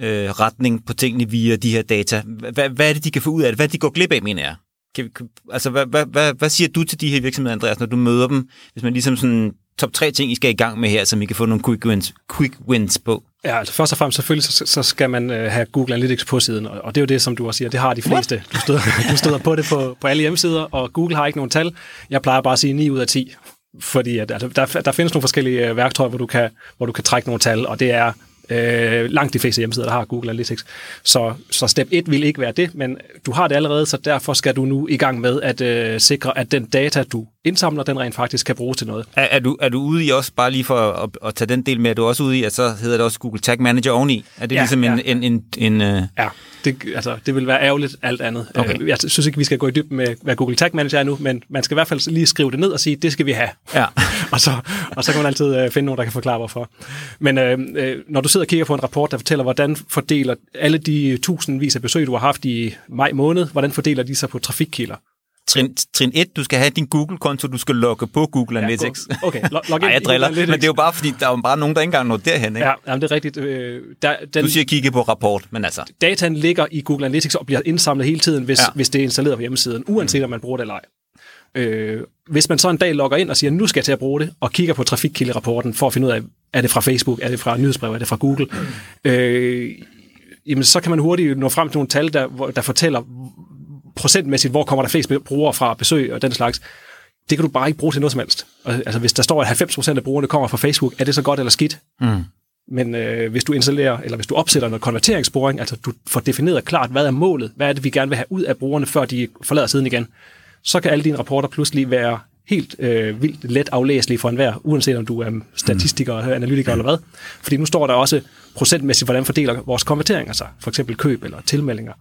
øh, retning på tingene via de her data. Hvad, hvad er det, de kan få ud af det? Hvad de går glip af, mener jeg? Kan, altså, hvad, hvad, hvad, hvad siger du til de her virksomheder, Andreas, når du møder dem? Hvis man ligesom sådan top tre ting, I skal i gang med her, så I kan få nogle quick wins, quick wins på? Ja, altså først og fremmest selvfølgelig, så, så skal man øh, have Google Analytics på siden, og, og det er jo det, som du også siger, det har de fleste. Du støder, du støder på det på, på alle hjemmesider, og Google har ikke nogen tal. Jeg plejer bare at sige 9 ud af 10, fordi at, altså, der, der findes nogle forskellige øh, værktøjer, hvor du, kan, hvor du kan trække nogle tal, og det er Øh, langt de fleste hjemmesider, der har Google Analytics. Så, så step 1 vil ikke være det, men du har det allerede, så derfor skal du nu i gang med at øh, sikre, at den data, du indsamler, den rent faktisk kan bruges til noget. Er, er, du, er du ude i også, bare lige for at, at tage den del med, er du også ude i, at så hedder det også Google Tag Manager oveni? Er det ja, ligesom ja. en... en, en, en uh... Ja, det, altså, det vil være ærgerligt alt andet. Okay. Øh, jeg synes ikke, vi skal gå i dybden med, hvad Google Tag Manager er nu, men man skal i hvert fald lige skrive det ned og sige, det skal vi have. Ja. og, så, og så kan man altid uh, finde nogen, der kan forklare, hvorfor. Men øh, når du sidder og kigger på en rapport, der fortæller, hvordan fordeler alle de tusindvis af besøg, du har haft i maj måned, hvordan fordeler de sig på trafikkilder? Trin, trin 1, du skal have din Google-konto, du skal logge på Google Analytics. Ja, okay, log, log Ej, jeg driller, men det er jo bare, fordi der er jo bare nogen, der ikke engang når derhen. Ikke? Ja, jamen, det er rigtigt. Øh, der, den, du siger kigge på rapport, men altså... Dataen ligger i Google Analytics og bliver indsamlet hele tiden, hvis, ja. hvis det er installeret på hjemmesiden, uanset mm. om man bruger det eller ej. Øh, hvis man så en dag logger ind og siger, nu skal jeg til at bruge det, og kigger på trafikkilderapporten for at finde ud af, er det fra Facebook, er det fra nyhedsbrev, er det fra Google, øh, jamen så kan man hurtigt nå frem til nogle tal, der, der fortæller procentmæssigt, hvor kommer der flest brugere fra besøg og den slags. Det kan du bare ikke bruge til noget som helst. Altså hvis der står, at 90% af brugerne kommer fra Facebook, er det så godt eller skidt? Mm. Men øh, hvis du installerer, eller hvis du opsætter noget konverteringssporing, altså du får defineret klart, hvad er målet, hvad er det, vi gerne vil have ud af brugerne, før de forlader siden igen, så kan alle dine rapporter pludselig være helt øh, vildt let aflæselige for enhver, uanset om du er statistiker, mm. analytiker eller hvad. Fordi nu står der også procentmæssigt, hvordan fordeler vores konverteringer sig, for eksempel køb eller tilmeldinger.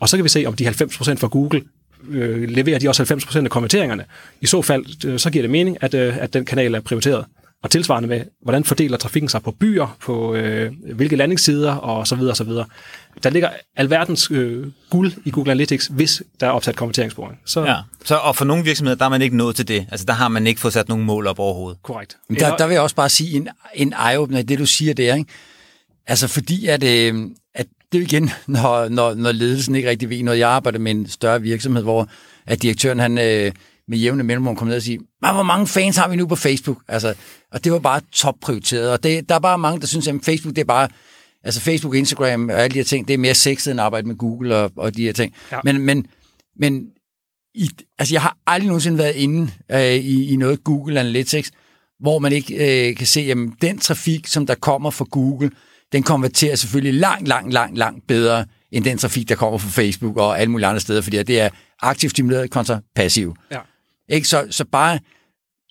Og så kan vi se, om de 90% fra Google øh, leverer de også 90% af konverteringerne. I så fald, øh, så giver det mening, at, øh, at den kanal er prioriteret. Og tilsvarende med, hvordan fordeler trafikken sig på byer, på øh, hvilke landingssider og så videre og så videre. Der ligger alverdens øh, guld i Google Analytics, hvis der er opsat konverteringssporing. Så, ja. så, og for nogle virksomheder, der er man ikke nået til det. Altså der har man ikke fået sat nogle mål op overhovedet. Korrekt. Der, der vil jeg også bare sige en, en eye-opener i det, du siger der. Ikke? Altså fordi, at, øh, at det er igen, når, når, når ledelsen ikke rigtig ved noget. Jeg arbejder med en større virksomhed, hvor at direktøren han, øh, med jævne mellemrum kom ned og sige, hvor mange fans har vi nu på Facebook? Altså, og det var bare topprioriteret. Og det, der er bare mange, der synes, at Facebook det er bare, altså Facebook, Instagram og alle de her ting, det er mere sexet end at arbejde med Google og, og de her ting. Ja. Men, men, men i, altså, jeg har aldrig nogensinde været inde øh, i, i noget Google Analytics, hvor man ikke øh, kan se, at den trafik, som der kommer fra Google, den konverterer selvfølgelig langt, langt, langt, langt bedre end den trafik, der kommer fra Facebook og alle mulige andre steder, fordi det er aktivt stimuleret kontra passiv. Ja. Ikke? Så, så bare,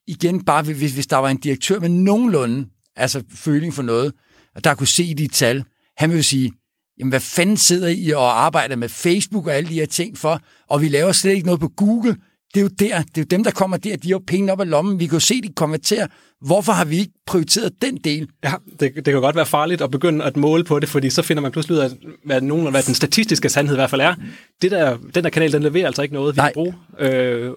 igen, bare hvis, hvis der var en direktør med nogenlunde altså føling for noget, og der kunne se de tal, han ville sige, jamen hvad fanden sidder I og arbejder med Facebook og alle de her ting for, og vi laver slet ikke noget på Google, det er jo der, det er jo dem, der kommer der, de har jo penge op af lommen, vi kan jo se, de konverterer. Hvorfor har vi ikke prioriteret den del? Ja, det, det kan godt være farligt at begynde at måle på det, fordi så finder man pludselig ud af, hvad, nogen, hvad den statistiske sandhed i hvert fald er. Det der, den der kanal, den leverer altså ikke noget, vi Nej. kan bruge. Øh,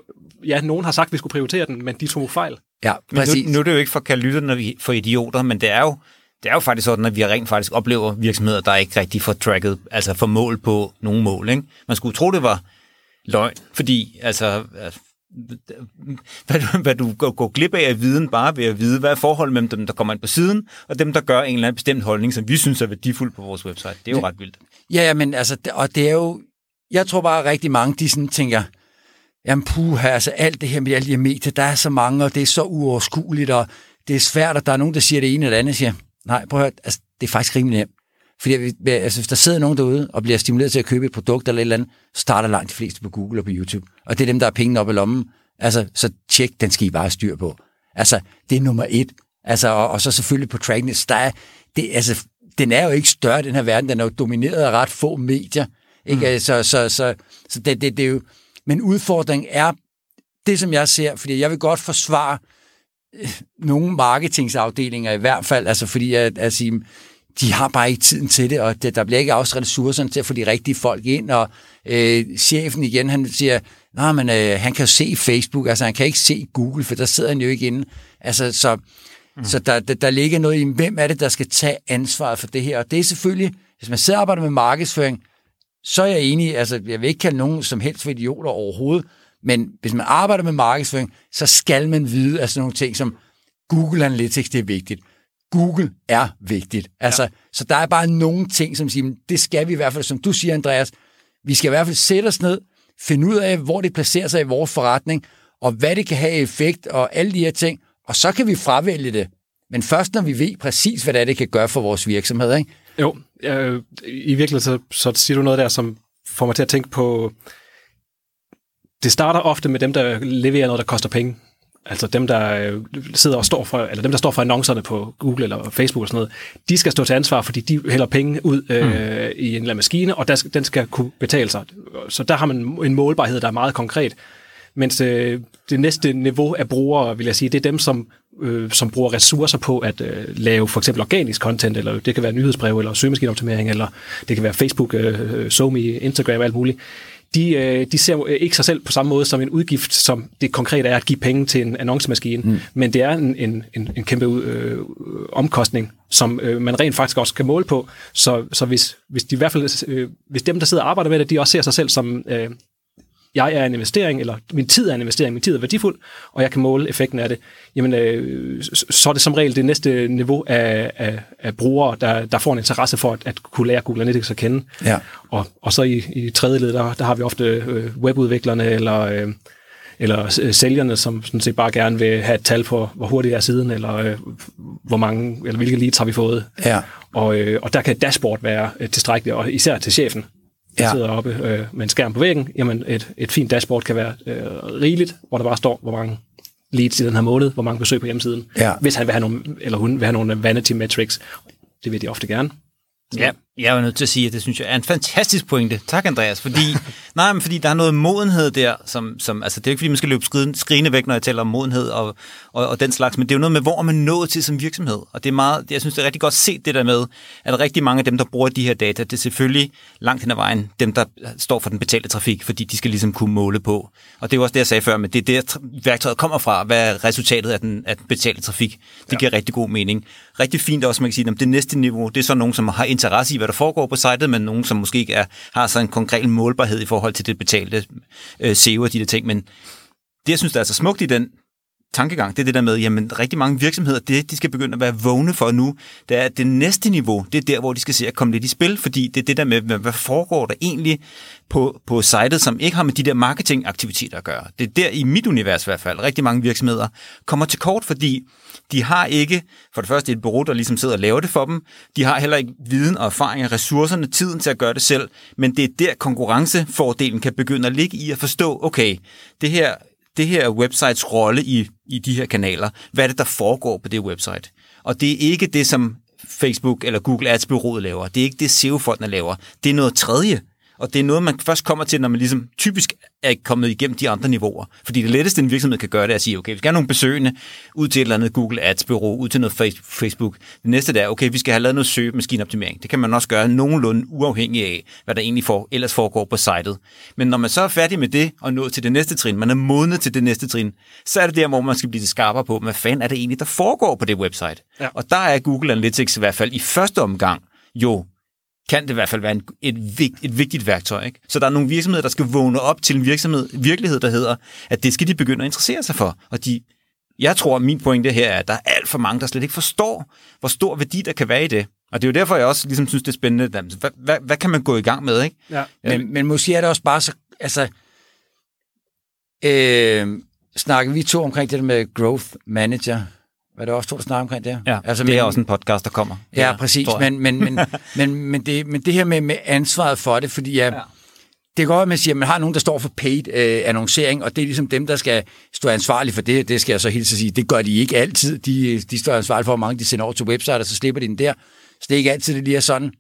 ja, nogen har sagt, at vi skulle prioritere den, men de tog fejl. Ja, præcis. Nu, nu er det jo ikke for at kalde lytterne for idioter, men det er jo det er jo faktisk sådan, at vi rent faktisk oplever virksomheder, der ikke rigtig får tracket, altså får mål på nogle mål. Ikke? Man skulle tro, det var løgn, fordi altså, hvad du, hvad du går, glip af af viden, bare ved at vide, hvad er forholdet mellem dem, der kommer ind på siden, og dem, der gør en eller anden bestemt holdning, som vi synes er værdifuld på vores website. Det er jo ret vildt. Ja, ja, men altså, og det er jo, jeg tror bare rigtig mange, de sådan tænker, jamen puh, altså alt det her med alle de her medier, der er så mange, og det er så uoverskueligt, og det er svært, og der er nogen, der siger det ene eller andet, siger, nej, prøv at høre, altså, det er faktisk rimelig nemt. Fordi altså, hvis der sidder nogen derude og bliver stimuleret til at købe et produkt eller et eller andet, så starter langt de fleste på Google og på YouTube. Og det er dem, der har pengene op i lommen. Altså, så tjek, den skal I bare styr på. Altså, det er nummer et. Altså, og, og så selvfølgelig på Trackness, der er, det, altså, den er jo ikke større, den her verden. Den er jo domineret af ret få medier. Ikke? Mm. Så, så, så, så det, det, det er jo... Men udfordringen er det, som jeg ser, fordi jeg vil godt forsvare øh, nogle marketingsafdelinger i hvert fald, altså fordi at, at sige, de har bare ikke tiden til det, og det, der bliver ikke afsat ressourcerne til at få de rigtige folk ind, og øh, chefen igen, han siger, nej, men øh, han kan jo se Facebook, altså han kan ikke se Google, for der sidder han jo ikke inde. Altså, så, mm. så der, der, der ligger noget i, hvem er det, der skal tage ansvaret for det her, og det er selvfølgelig, hvis man sidder og arbejder med markedsføring, så er jeg enig, altså jeg vil ikke kalde nogen som helst for idioter overhovedet, men hvis man arbejder med markedsføring, så skal man vide, altså nogle ting som Google Analytics, det er vigtigt. Google er vigtigt. Altså, ja. Så der er bare nogle ting, som siger, det skal vi i hvert fald, som du siger, Andreas, vi skal i hvert fald sætte os ned, finde ud af, hvor det placerer sig i vores forretning, og hvad det kan have effekt, og alle de her ting, og så kan vi fravælge det. Men først når vi ved præcis, hvad det er, det kan gøre for vores virksomhed, ikke? Jo, øh, i virkeligheden så, så siger du noget der, som får mig til at tænke på, det starter ofte med dem, der leverer noget, der koster penge. Altså dem, der øh, sidder og står for, eller dem, der står for annoncerne på Google eller Facebook og sådan noget, de skal stå til ansvar, fordi de hælder penge ud øh, mm. i en eller anden maskine, og der, den skal kunne betale sig. Så der har man en målbarhed, der er meget konkret. Mens øh, det næste niveau af brugere, vil jeg sige, det er dem, som, øh, som bruger ressourcer på at øh, lave for eksempel organisk content, eller det kan være nyhedsbrev, eller søgemaskineoptimering, eller det kan være Facebook, øh, SoMe, Instagram og alt muligt de, øh, de ser ikke sig selv på samme måde som en udgift, som det konkret er at give penge til en annoncemaskine, mm. men det er en, en, en, en kæmpe øh, omkostning, som øh, man rent faktisk også kan måle på. Så, så hvis, hvis, de i hvert fald, øh, hvis dem, der sidder og arbejder med det, de også ser sig selv som øh, jeg er en investering, eller min tid er en investering, min tid er værdifuld, og jeg kan måle effekten af det, jamen øh, så er det som regel det næste niveau af, af, af brugere, der, der får en interesse for at, at kunne lære Google Analytics at kende. Ja. Og, og så i, i tredje led, der, der har vi ofte øh, webudviklerne, eller... Øh, eller sælgerne, som sådan set bare gerne vil have et tal på, hvor hurtigt er siden, eller øh, hvor mange, eller hvilke leads har vi fået. Ja. Og, øh, og der kan et dashboard være øh, tilstrækkeligt, og især til chefen, ja. sidder oppe øh, med en skærm på væggen, jamen et, et fint dashboard kan være øh, rigeligt, hvor der bare står, hvor mange leads i den her måned, hvor mange besøg på hjemmesiden, ja. hvis han vil have nogle, eller hun vil have nogle vanity metrics. Det vil de ofte gerne. Ja, jeg er nødt til at sige, at det synes jeg er en fantastisk pointe. Tak, Andreas. Fordi, nej, men fordi der er noget modenhed der, som, som altså det er ikke fordi, man skal løbe skrine, skrine væk, når jeg taler om modenhed og, og, og, den slags, men det er jo noget med, hvor man nået til som virksomhed. Og det er meget, jeg synes, det er rigtig godt set det der med, at rigtig mange af dem, der bruger de her data, det er selvfølgelig langt hen ad vejen dem, der står for den betalte trafik, fordi de skal ligesom kunne måle på. Og det er jo også det, jeg sagde før, men det er der, værktøjet kommer fra, hvad er resultatet af den, af den betalte trafik. Det ja. giver rigtig god mening. Rigtig fint også, man kan sige, at det næste niveau, det er så nogen, som har interesse i, hvad der foregår på sitet, men nogen, som måske ikke er, har sådan en konkret målbarhed i forhold til det betalte øh, SEO og de der ting. Men det, jeg synes, der er så smukt i den tankegang, det er det der med, jamen rigtig mange virksomheder, det de skal begynde at være vågne for nu, det er, at det næste niveau, det er der, hvor de skal se at komme lidt i spil, fordi det er det der med, hvad foregår der egentlig på, på sitet, som ikke har med de der marketingaktiviteter at gøre. Det er der i mit univers i hvert fald, rigtig mange virksomheder kommer til kort, fordi de har ikke, for det første et bureau, der ligesom sidder og laver det for dem. De har heller ikke viden og erfaring, ressourcerne, tiden til at gøre det selv. Men det er der konkurrencefordelen kan begynde at ligge i at forstå, okay, det her, det her websites rolle i, i de her kanaler, hvad er det, der foregår på det website? Og det er ikke det, som Facebook eller Google Ads-byrået laver. Det er ikke det, SEO-folkene laver. Det er noget tredje. Og det er noget, man først kommer til, når man ligesom typisk er kommet igennem de andre niveauer. Fordi det letteste, en virksomhed kan gøre, det er at sige, okay, vi skal have nogle besøgende ud til et eller andet Google Ads-bureau, ud til noget Facebook. Det næste der er, okay, vi skal have lavet noget søgemaskineoptimering. Det kan man også gøre nogenlunde uafhængig af, hvad der egentlig for, ellers foregår på sitet. Men når man så er færdig med det og nået til det næste trin, man er modnet til det næste trin, så er det der, hvor man skal blive skarpere på, hvad fanden er det egentlig, der foregår på det website. Ja. Og der er Google Analytics i hvert fald i første omgang jo kan det i hvert fald være en, et, vigt, et vigtigt værktøj. Ikke? Så der er nogle virksomheder, der skal vågne op til en virksomhed, virkelighed, der hedder, at det skal de begynde at interessere sig for. Og de, jeg tror, at min pointe her er, at der er alt for mange, der slet ikke forstår, hvor stor værdi der kan være i det. Og det er jo derfor, jeg også ligesom synes, det er spændende. Hvad, hvad, hvad kan man gå i gang med? Ikke? Ja. Men, men måske er det også bare så... Altså, øh, snakker vi to omkring det der med growth manager? Var det også to, der snakker omkring det? Ja, altså, det er men, også en podcast, der kommer. Ja, ja præcis. Men, men, men, men, men, det, men det her med, med ansvaret for det, fordi ja, ja. det går godt, at man siger, at man har nogen, der står for paid øh, annoncering, og det er ligesom dem, der skal stå ansvarlige for det. Det skal jeg så helt sige, det gør de ikke altid. De, de står ansvarlige for, hvor mange de sender over til website, og så slipper de den der. Så det er ikke altid, det lige er sådan.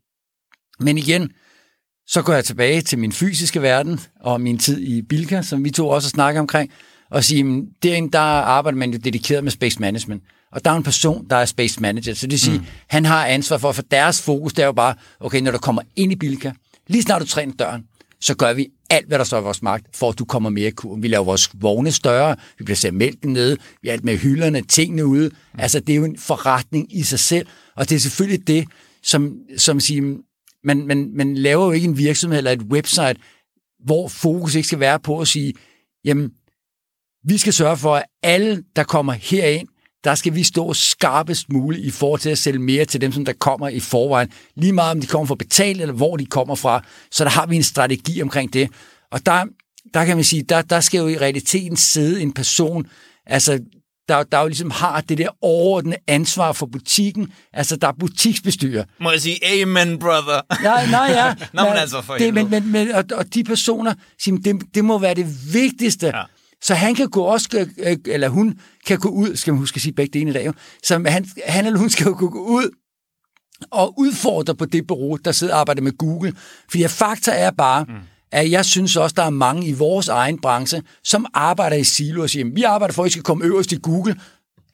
Men igen, så går jeg tilbage til min fysiske verden og min tid i Bilka, som vi to også snakker omkring, og sige, derinde der arbejder man jo dedikeret med space management. Og der er en person, der er space manager. Så det vil sige, mm. han har ansvar for, for deres fokus, det er jo bare, okay, når du kommer ind i Bilka, lige snart du træner døren, så gør vi alt, hvad der står i vores magt, for at du kommer mere i kurven. Vi laver vores vogne større, vi placerer mælken nede, vi er alt med hylderne, tingene ude. Mm. Altså, det er jo en forretning i sig selv, og det er selvfølgelig det, som, som siger, man, man, man laver jo ikke en virksomhed eller et website, hvor fokus ikke skal være på at sige, jamen, vi skal sørge for, at alle, der kommer herind, der skal vi stå skarpest muligt i forhold til at sælge mere til dem, som der kommer i forvejen. Lige meget om de kommer fra betalt, eller hvor de kommer fra. Så der har vi en strategi omkring det. Og der, der kan man sige, der, der skal jo i realiteten sidde en person, altså der, der jo ligesom har det der overordnede ansvar for butikken. Altså, der er butiksbestyrer. Må jeg sige, amen, brother? Nej, nej, ja. Nå, men altså for det, men, men, men, og, og de personer, siger, det, det må være det vigtigste. Ja. Så han kan gå også, øh, eller hun kan gå ud, skal man huske at sige begge dele i dag, jo. så han, han eller hun skal jo gå ud og udfordre på det bureau, der sidder og arbejder med Google. Fordi fakta er bare, mm. at jeg synes også, der er mange i vores egen branche, som arbejder i silo og siger, vi arbejder for, at I skal komme øverst i Google,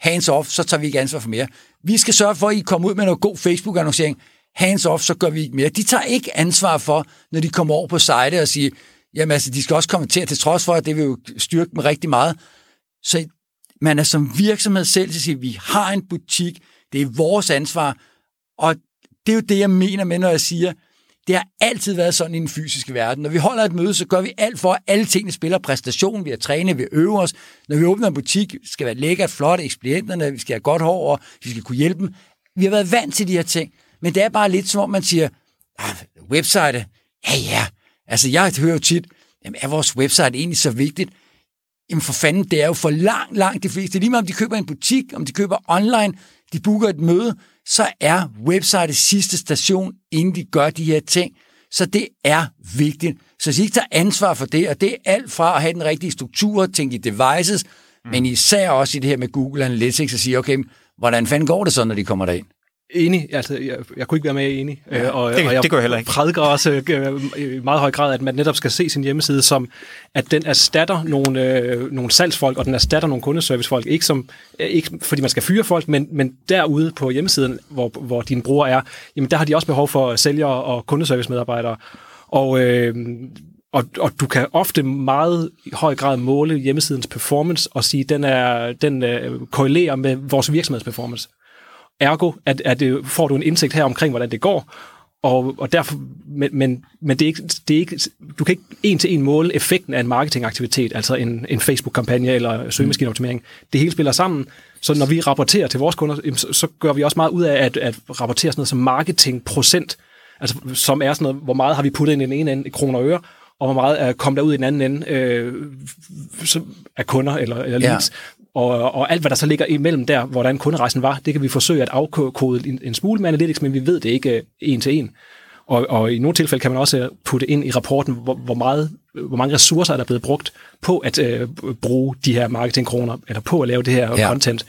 hands off, så tager vi ikke ansvar for mere. Vi skal sørge for, at I kommer ud med noget god Facebook-annoncering, hands off, så gør vi ikke mere. De tager ikke ansvar for, når de kommer over på site og siger, Jamen altså, de skal også kommentere til trods for, at det vil jo styrke dem rigtig meget. Så man er som virksomhed selv til at sige, at vi har en butik, det er vores ansvar, og det er jo det, jeg mener med, når jeg siger, det har altid været sådan i den fysiske verden. Når vi holder et møde, så gør vi alt for, at alle tingene spiller præstation. Vi har trænet, vi øver os. Når vi åbner en butik, skal være lækkert, flot, ekspedienterne, vi skal have godt hår, og vi skal kunne hjælpe dem. Vi har været vant til de her ting. Men det er bare lidt som om, man siger, ah, website, ja ja, Altså, jeg hører jo tit, jamen, er vores website egentlig så vigtigt? Jamen for fanden, det er jo for langt, langt de fleste. Lige meget om de køber en butik, om de køber online, de booker et møde, så er website sidste station, inden de gør de her ting. Så det er vigtigt. Så hvis I ikke tager ansvar for det, og det er alt fra at have den rigtige struktur, tænke i devices, mm. men især også i det her med Google Analytics, og sige, okay, hvordan fanden går det så, når de kommer derind? Enig, altså jeg, jeg kunne ikke være mere enig. Ja, øh, og, det, og jeg det gør jeg heller ikke. prædiker også øh, i meget høj grad, at man netop skal se sin hjemmeside som, at den erstatter nogle, øh, nogle salgsfolk, og den erstatter nogle kundeservicefolk. Ikke, som, øh, ikke fordi man skal fyre folk, men, men derude på hjemmesiden, hvor, hvor dine brugere er, jamen der har de også behov for sælgere og kundeservice-medarbejdere. Og, øh, og, og du kan ofte meget i høj grad måle hjemmesidens performance og sige, at den, er, den øh, korrelerer med vores virksomhedsperformance. Ergo at, at det, får du en indsigt her omkring, hvordan det går, og, og derfor, men, men, men det, er ikke, det er ikke, du kan ikke en til en måle effekten af en marketingaktivitet, altså en, en Facebook-kampagne eller søgemaskineoptimering. Det hele spiller sammen, så når vi rapporterer til vores kunder, så, gør vi også meget ud af at, at rapportere sådan noget som marketingprocent, altså som er sådan noget, hvor meget har vi puttet ind i den ene ende i kroner og øre, og hvor meget er kommet derud i den anden ende øh, af kunder eller, eller leads. Ja. Og, og alt, hvad der så ligger imellem der, hvordan kunderejsen var, det kan vi forsøge at afkode en, en smule med analytics, men vi ved det ikke øh, en til en. Og, og i nogle tilfælde kan man også putte ind i rapporten, hvor, hvor, meget, hvor mange ressourcer er der blevet brugt på at øh, bruge de her marketingkroner, eller på at lave det her ja. content.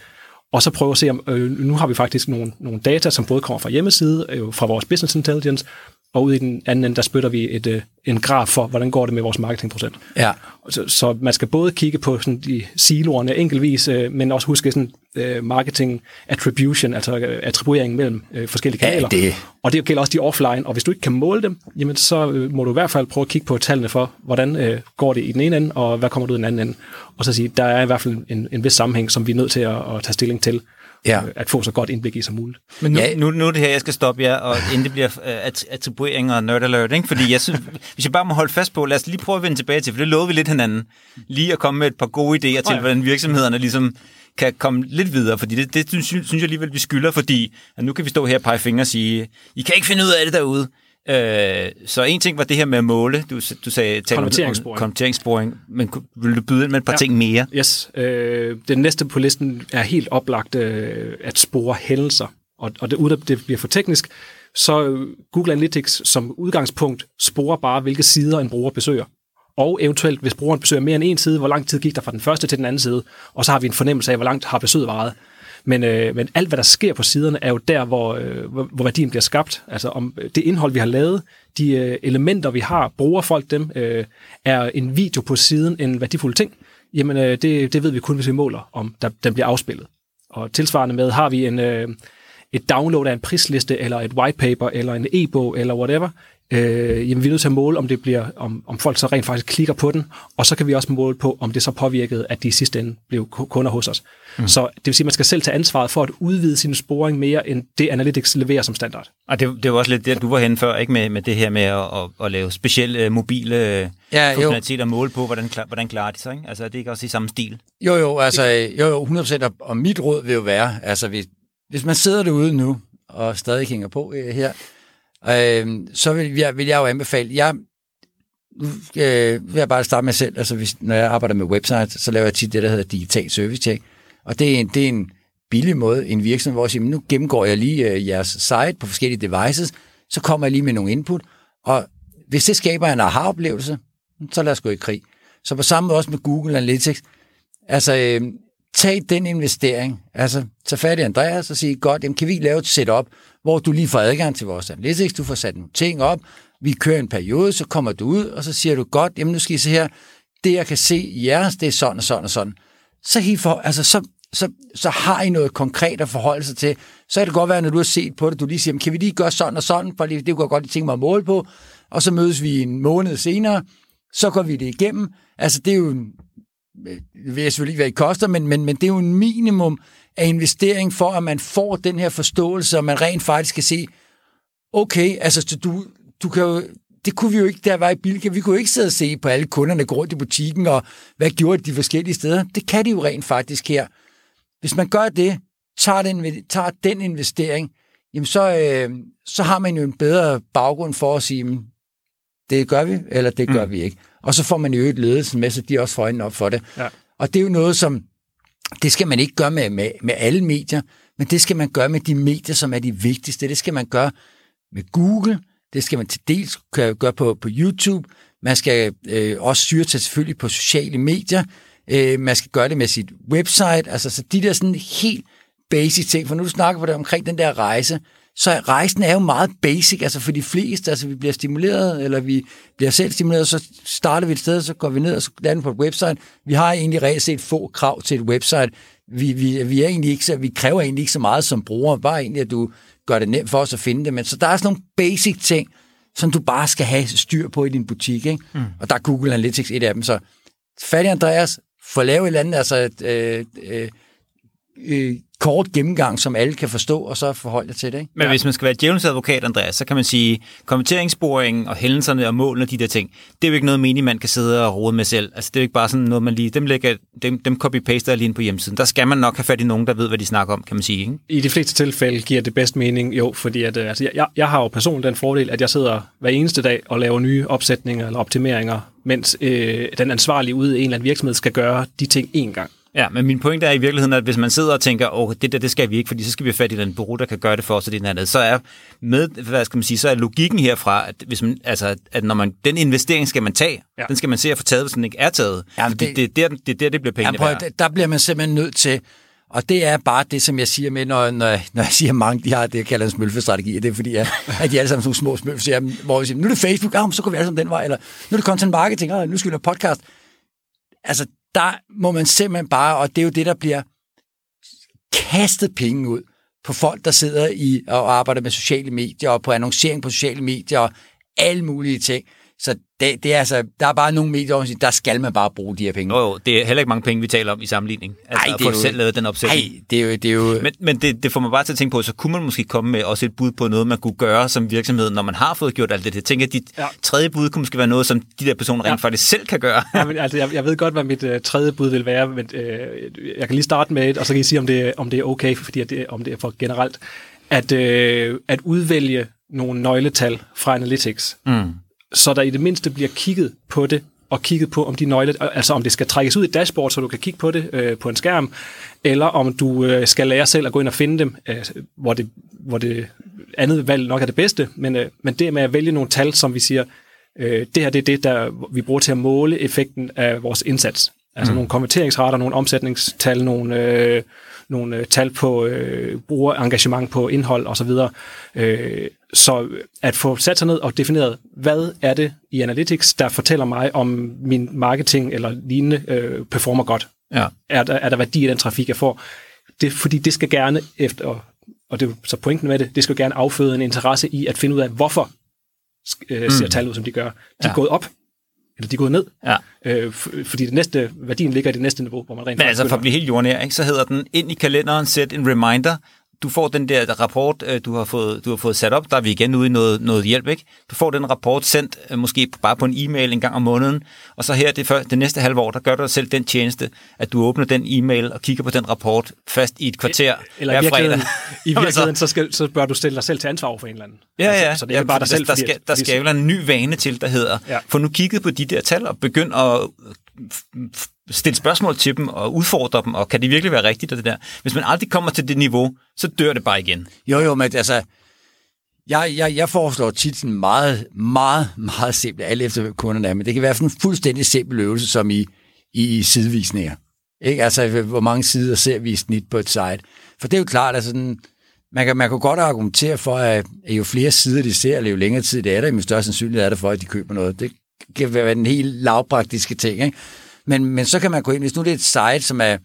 Og så prøve at se, om øh, nu har vi faktisk nogle, nogle data, som både kommer fra hjemmeside, øh, fra vores business intelligence, og ude i den anden ende, der spytter vi et, øh, en graf for, hvordan går det med vores marketingprocent. Ja. Så, så man skal både kigge på sådan de siloerne enkeltvis, øh, men også huske sådan øh, marketing attribution, altså attribueringen mellem forskellige Ja, kanaler. det- Og det gælder også de offline, og hvis du ikke kan måle dem, jamen så må du i hvert fald prøve at kigge på tallene for, hvordan går det i den ene ende, og hvad kommer du i den anden ende. Og så sige, der er i hvert fald en, en vis sammenhæng, som vi er nødt til at, at tage stilling til, Ja. øh, at få så godt indblik i som muligt. Men nu, Ja. nu, nu er det her, jeg skal stoppe jer, og inden det bliver uh, at- attribuering og nerd alert, ikke? fordi jeg synes, hvis jeg bare må holde fast på, lad os lige prøve at vende tilbage til, for det lovede vi lidt hinanden, lige at komme med et par gode idéer til, ja. hvordan virksomhederne ligesom kan komme lidt videre, fordi det, det synes, synes jeg alligevel, vi skylder, fordi at nu kan vi stå her og pege fingre og sige, I kan ikke finde ud af det derude. Øh, så en ting var det her med at måle, du, du sagde Konverteringssporing. konverteringssporing, men vil du byde ind med et par Ja. ting mere? Yes. Øh, den næste på listen er helt oplagt øh, at spore hændelser. Og, og det, uden at det bliver for teknisk, så øh, Google Analytics som udgangspunkt sporer bare, hvilke sider en bruger besøger. Og eventuelt, hvis brugeren besøger mere end en side, hvor lang tid gik der fra den første til den anden side, og så har vi en fornemmelse af, hvor langt har besøget varet. Men, øh, men alt, hvad der sker på siderne, er jo der, hvor, øh, hvor, hvor værdien bliver skabt. Altså om øh, det indhold, vi har lavet, de øh, elementer, vi har, bruger folk dem, øh, er en video på siden en værdifuld ting, jamen øh, det, det ved vi kun, hvis vi måler, om der, den bliver afspillet. Og tilsvarende med, har vi en, øh, et download af en prisliste, eller et white paper, eller en e-bog, eller whatever, øh, jamen vi er nødt til at måle, om, det bliver, om, om folk så rent faktisk klikker på den, og så kan vi også måle på, om det så påvirkede, at de i sidste ende blev ku- kunder hos os. Mm. Så det vil sige, at man skal selv tage ansvaret for at udvide sin sporing mere, end det Analytics leverer som standard. Og det, det var også lidt det, du var henne før, ikke med, med det her med at, at, at lave specielle uh, mobile Ja, ja, jo. funktionaliteter og måle på, hvordan, hvordan klarer de sig, ikke? Altså er det ikke også i samme stil? Jo, jo, altså, jo, jo, 100%, og- og mit råd vil jo være, altså, hvis, hvis man sidder derude nu, og stadig hænger på øh, her, øh, så vil jeg, vil jeg jo anbefale, jeg, nu øh, vil jeg bare starte med selv, altså, hvis, når jeg arbejder med websites, så laver jeg tit det, der hedder digital service check, og det er en, det er en billig måde, en virksomhed, hvor jeg siger, nu gennemgår jeg lige øh, jeres site på forskellige devices, så kommer jeg lige med nogle input, og hvis det skaber en aha-oplevelse, så lad os gå i krig. Så på samme måde også med Google Analytics, Altså, øh, tag den investering. Altså, tag fat i Andreas og sige, godt, jamen, kan vi lave et setup, hvor du lige får adgang til vores analytics, du får sat nogle ting op, vi kører en periode, så kommer du ud, og så siger du, godt, jamen nu skal I se her, det jeg kan se i jeres, det er sådan og sådan og sådan. Så, helt for, altså, så, så, så har I noget konkret at forholde sig til. Så kan det godt være, når du har set på det, du lige siger, kan vi lige gøre sådan og sådan, for det kunne jeg godt lige tænke mig at måle på, og så mødes vi en måned senere, så går vi det igennem. Altså, det er jo en øh, det vil jeg selvfølgelig ikke, hvad det koster, men, men, men det er jo en minimum af investering for, at man får den her forståelse, og man rent faktisk kan se, okay, altså så du, du kan jo, det kunne vi jo ikke, der var i Bilka, vi kunne jo ikke sidde og se på alle kunderne gå rundt i butikken, og hvad gjorde de forskellige steder. Det kan de jo rent faktisk her. Hvis man gør det, tager den, tager den investering, jamen så, øh, så har man jo en bedre baggrund for at sige, jamen, det gør vi, eller det gør mm. vi ikke. Og så får man jo et ledelsen med, så de også får øjnene op for det. Ja. Og det er jo noget, som, det skal man ikke gøre med, med, med alle medier, men det skal man gøre med de medier, som er de vigtigste. Det skal man gøre med Google, det skal man til dels gøre på, på YouTube, man skal øh, også syre til selvfølgelig på sociale medier, øh, man skal gøre det med sit website, altså så de der sådan helt basic ting, for nu du snakker på det omkring den der rejse, så rejsen er jo meget basic, altså for de fleste, altså vi bliver stimuleret, eller vi bliver selv stimuleret, så starter vi et sted, så går vi ned og så lander på et website. Vi har egentlig reelt set få krav til et website. Vi, vi, vi, er egentlig ikke så, vi kræver egentlig ikke så meget som bruger, bare egentlig, at du gør det nemt for os at finde det. Men så der er sådan nogle basic ting, som du bare skal have styr på i din butik. Ikke? Mm. Og der er Google Analytics et af dem. Så fat i Andreas, få lavet et eller andet, altså et, øh, øh, øh, kort gennemgang, som alle kan forstå, og så forholde dig til det. Ikke? Men ja. hvis man skal være djævelens advokat, Andreas, så kan man sige, kommenteringssporingen og hændelserne og målene og de der ting, det er jo ikke noget mening, man kan sidde og rode med selv. Altså, det er jo ikke bare sådan noget, man lige, dem, lægger, dem, dem copy-paster lige ind på hjemmesiden. Der skal man nok have fat i nogen, der ved, hvad de snakker om, kan man sige. Ikke? I de fleste tilfælde giver det bedst mening, jo, fordi at, øh, altså, jeg, jeg har jo personligt den fordel, at jeg sidder hver eneste dag og laver nye opsætninger eller optimeringer, mens øh, den ansvarlige ude i en eller anden virksomhed skal gøre de ting én gang. Ja, men min pointe er i virkeligheden, at hvis man sidder og tænker, åh, det der, det skal vi ikke, fordi så skal vi have fat i den bureau, der kan gøre det for os, og det andet, så er med, hvad skal man sige, så er logikken herfra, at, hvis man, altså, at når man, den investering skal man tage, ja. Ja. den skal man se at få taget, hvis den ikke er taget. Fordi det- det, det, er der, det er der, det bliver Ja, pengene prøv, værd. at- der bliver man simpelthen nødt til Og det er bare det, som jeg siger med, når, når, når jeg siger, at mange de har det, jeg kalder en smølfestrategi, det er fordi, at, at de alle sammen sådan små smølfer, hvor vi siger, nu er det Facebook, ah, så går vi alle sammen den vej, eller nu er det content marketing, ah, nu skal vi lave podcast. Altså, der må man simpelthen bare, og det er jo det, der bliver kastet penge ud på folk, der sidder i og arbejder med sociale medier, og på annoncering på sociale medier, og alle mulige ting. Så det, det er altså, der er bare nogle medier, der skal man bare bruge de her penge. Jo, jo, det er heller ikke mange penge, vi taler om i sammenligning. Altså, Ej, det er jo, selv lavet den opsætning. Nej, det er jo... Det er jo... Men, men det, det får man bare til at tænke på, så kunne man måske komme med også et bud på noget, man kunne gøre som virksomhed, når man har fået gjort alt det. Jeg tænker, at dit ja. tredje bud kunne måske være noget, som de der personer rent ja. faktisk selv kan gøre. ja, men, altså, jeg, jeg ved godt, hvad mit uh, tredje bud vil være, men uh, jeg kan lige starte med et, og så kan I sige, om det, om det er okay, fordi det, om det er for generelt, at, uh, at udvælge nogle nøgletal fra Analytics. Mm så der i det mindste bliver kigget på det, og kigget på, om de nøgler, altså om det skal trækkes ud i dashboard, så du kan kigge på det øh, på en skærm, eller om du øh, skal lære selv at gå ind og finde dem, øh, hvor, det, hvor det andet valg nok er det bedste, men, øh, men det med at vælge nogle tal, som vi siger, øh, det her det er det, der vi bruger til at måle effekten af vores indsats. Altså mm. nogle konverteringsrater, nogle omsætningstal, nogle, øh, nogle øh, tal på øh, brugerengagement på indhold osv. Øh, så at få sat sig ned og defineret, hvad er det i Analytics, der fortæller mig, om min marketing eller lignende øh, performer godt. Ja. Er, der, er der værdi i den trafik, jeg får? Det, fordi det skal gerne efter, og det er så pointen med det, det skal gerne afføde en interesse i at finde ud af, hvorfor øh, ser mm. tal ud, som de gør. De ja. er gået op, eller de er gået ned. Ja. Øh, fordi det næste, værdien ligger i det næste niveau, hvor man rent Men altså for at blive helt jordnær, ikke, så hedder den ind i kalenderen, sæt en reminder, du får den der rapport, øh, du har fået, du har fået sat op, der er vi igen ude i noget, noget hjælp, ikke? Du får den rapport sendt, øh, måske bare på en e-mail en gang om måneden, og så her det, for, det næste halve år, der gør du dig selv den tjeneste, at du åbner den e-mail og kigger på den rapport fast i et kvarter Eller hver fredag. I virkeligheden, så, skal, så bør du stille dig selv til ansvar for en eller anden. Ja, ja. Altså, så det er ja, bare dig selv. Der, skal, der skal jo en ny vane til, der hedder, ja. for nu kigget på de der tal og begynd at stille spørgsmål til dem og udfordre dem, og kan det virkelig være rigtigt, og det der. Hvis man aldrig kommer til det niveau, så dør det bare igen. Jo, jo, men altså, jeg, jeg, jeg foreslår tit sådan meget, meget, meget simpelt, alle efter kunderne er, men det kan være sådan en fuldstændig simpel øvelse, som i, i sidevisninger. Ikke? Altså, hvor mange sider ser vi i snit på et site. For det er jo klart, at sådan, man kan, man kan godt argumentere for, at jo flere sider de ser, eller jo længere tid det er der, jo større sandsynlighed er det for, at de køber noget. Det kan være den helt lavpraktiske ting. Ikke? Men, men så kan man gå ind, hvis nu det er et site, som er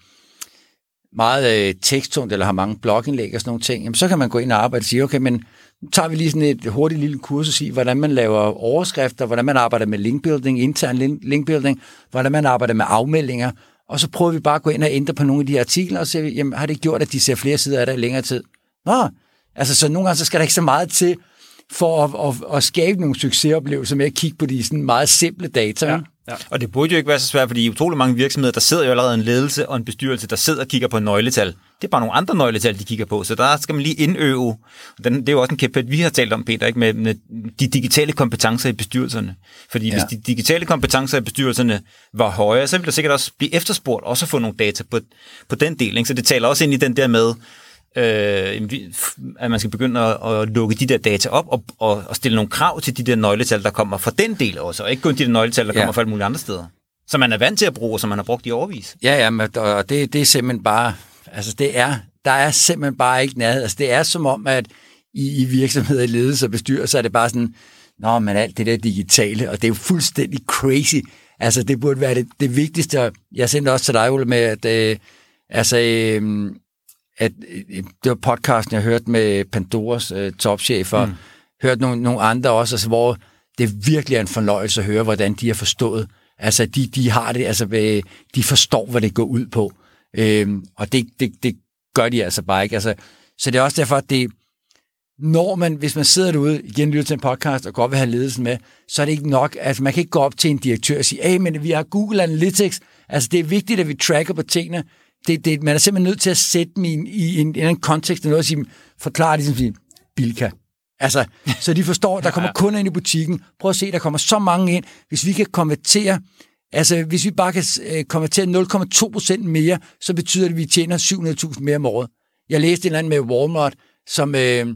meget øh, teksttungt, eller har mange blogindlæg og sådan nogle ting, jamen, så kan man gå ind og arbejde og sige, okay, men nu tager vi lige sådan et hurtigt lille kursus i, hvordan man laver overskrifter, hvordan man arbejder med linkbuilding, intern linkbuilding, hvordan man arbejder med afmeldinger, og så prøver vi bare at gå ind og ændre på nogle af de artikler, og se, jamen, har det gjort, at de ser flere sider af det i længere tid? Nå, altså så nogle gange så skal der ikke så meget til, for at, at, at skabe nogle succesoplevelser med at kigge på de sådan meget simple data. Ja. Ja. Og det burde jo ikke være så svært, fordi i utrolig mange virksomheder, der sidder jo allerede en ledelse og en bestyrelse, der sidder og kigger på nøgletal. Det er bare nogle andre nøgletal, de kigger på, så der skal man lige indøve. Den, det er jo også en kæmpe, vi har talt om, Peter, ikke? Med, med de digitale kompetencer i bestyrelserne. Fordi ja. hvis de digitale kompetencer i bestyrelserne var højere, så ville der sikkert også blive efterspurgt, også at få nogle data på, på den del. Ikke? Så det taler også ind i den der med, øh, at man skal begynde at, at lukke de der data op og, og, og stille nogle krav til de der nøgletal, der kommer fra den del også, og ikke kun de der nøgletal, der ja. kommer fra alle mulige andre steder. Som man er vant til at bruge, og som man har brugt i overvis. Ja, ja, men, og det, det er simpelthen bare, altså det er, der er simpelthen bare ikke nærhed. Altså det er som om, at i, i virksomheder, i ledelse og bestyrelse, er det bare sådan, nå, men alt det der digitale, og det er jo fuldstændig crazy. Altså det burde være det, det vigtigste. Jeg sendte også til dig, Ole, med, at øh, altså, øh, at øh, det var podcasten, jeg hørte med Pandoras øh, topchef, og mm. hørte nogle, nogle andre også, altså, hvor det virkelig er en fornøjelse at høre, hvordan de har forstået. Altså, de, de har det, altså, øh, de forstår, hvad det går ud på. Øhm, og det, det, det gør de altså bare ikke. Altså, så det er også derfor, at det, når man, hvis man sidder derude, igen lytter til en podcast, og godt vil have ledelsen med, så er det ikke nok, altså man kan ikke gå op til en direktør og sige, hey, men vi har Google Analytics, altså det er vigtigt, at vi tracker på tingene, det, det, man er simpelthen nødt til at sætte dem i en, i en, i en kontekst, og noget at sige, forklare det som sige, Bilka. Altså, så de forstår, at der kommer kunder ind i butikken. Prøv at se, der kommer så mange ind. Hvis vi kan konvertere, altså hvis vi bare kan øh, konvertere 0,2 procent mere, så betyder det, at vi tjener 700.000 mere om året. Jeg læste en eller anden med Walmart, som øh,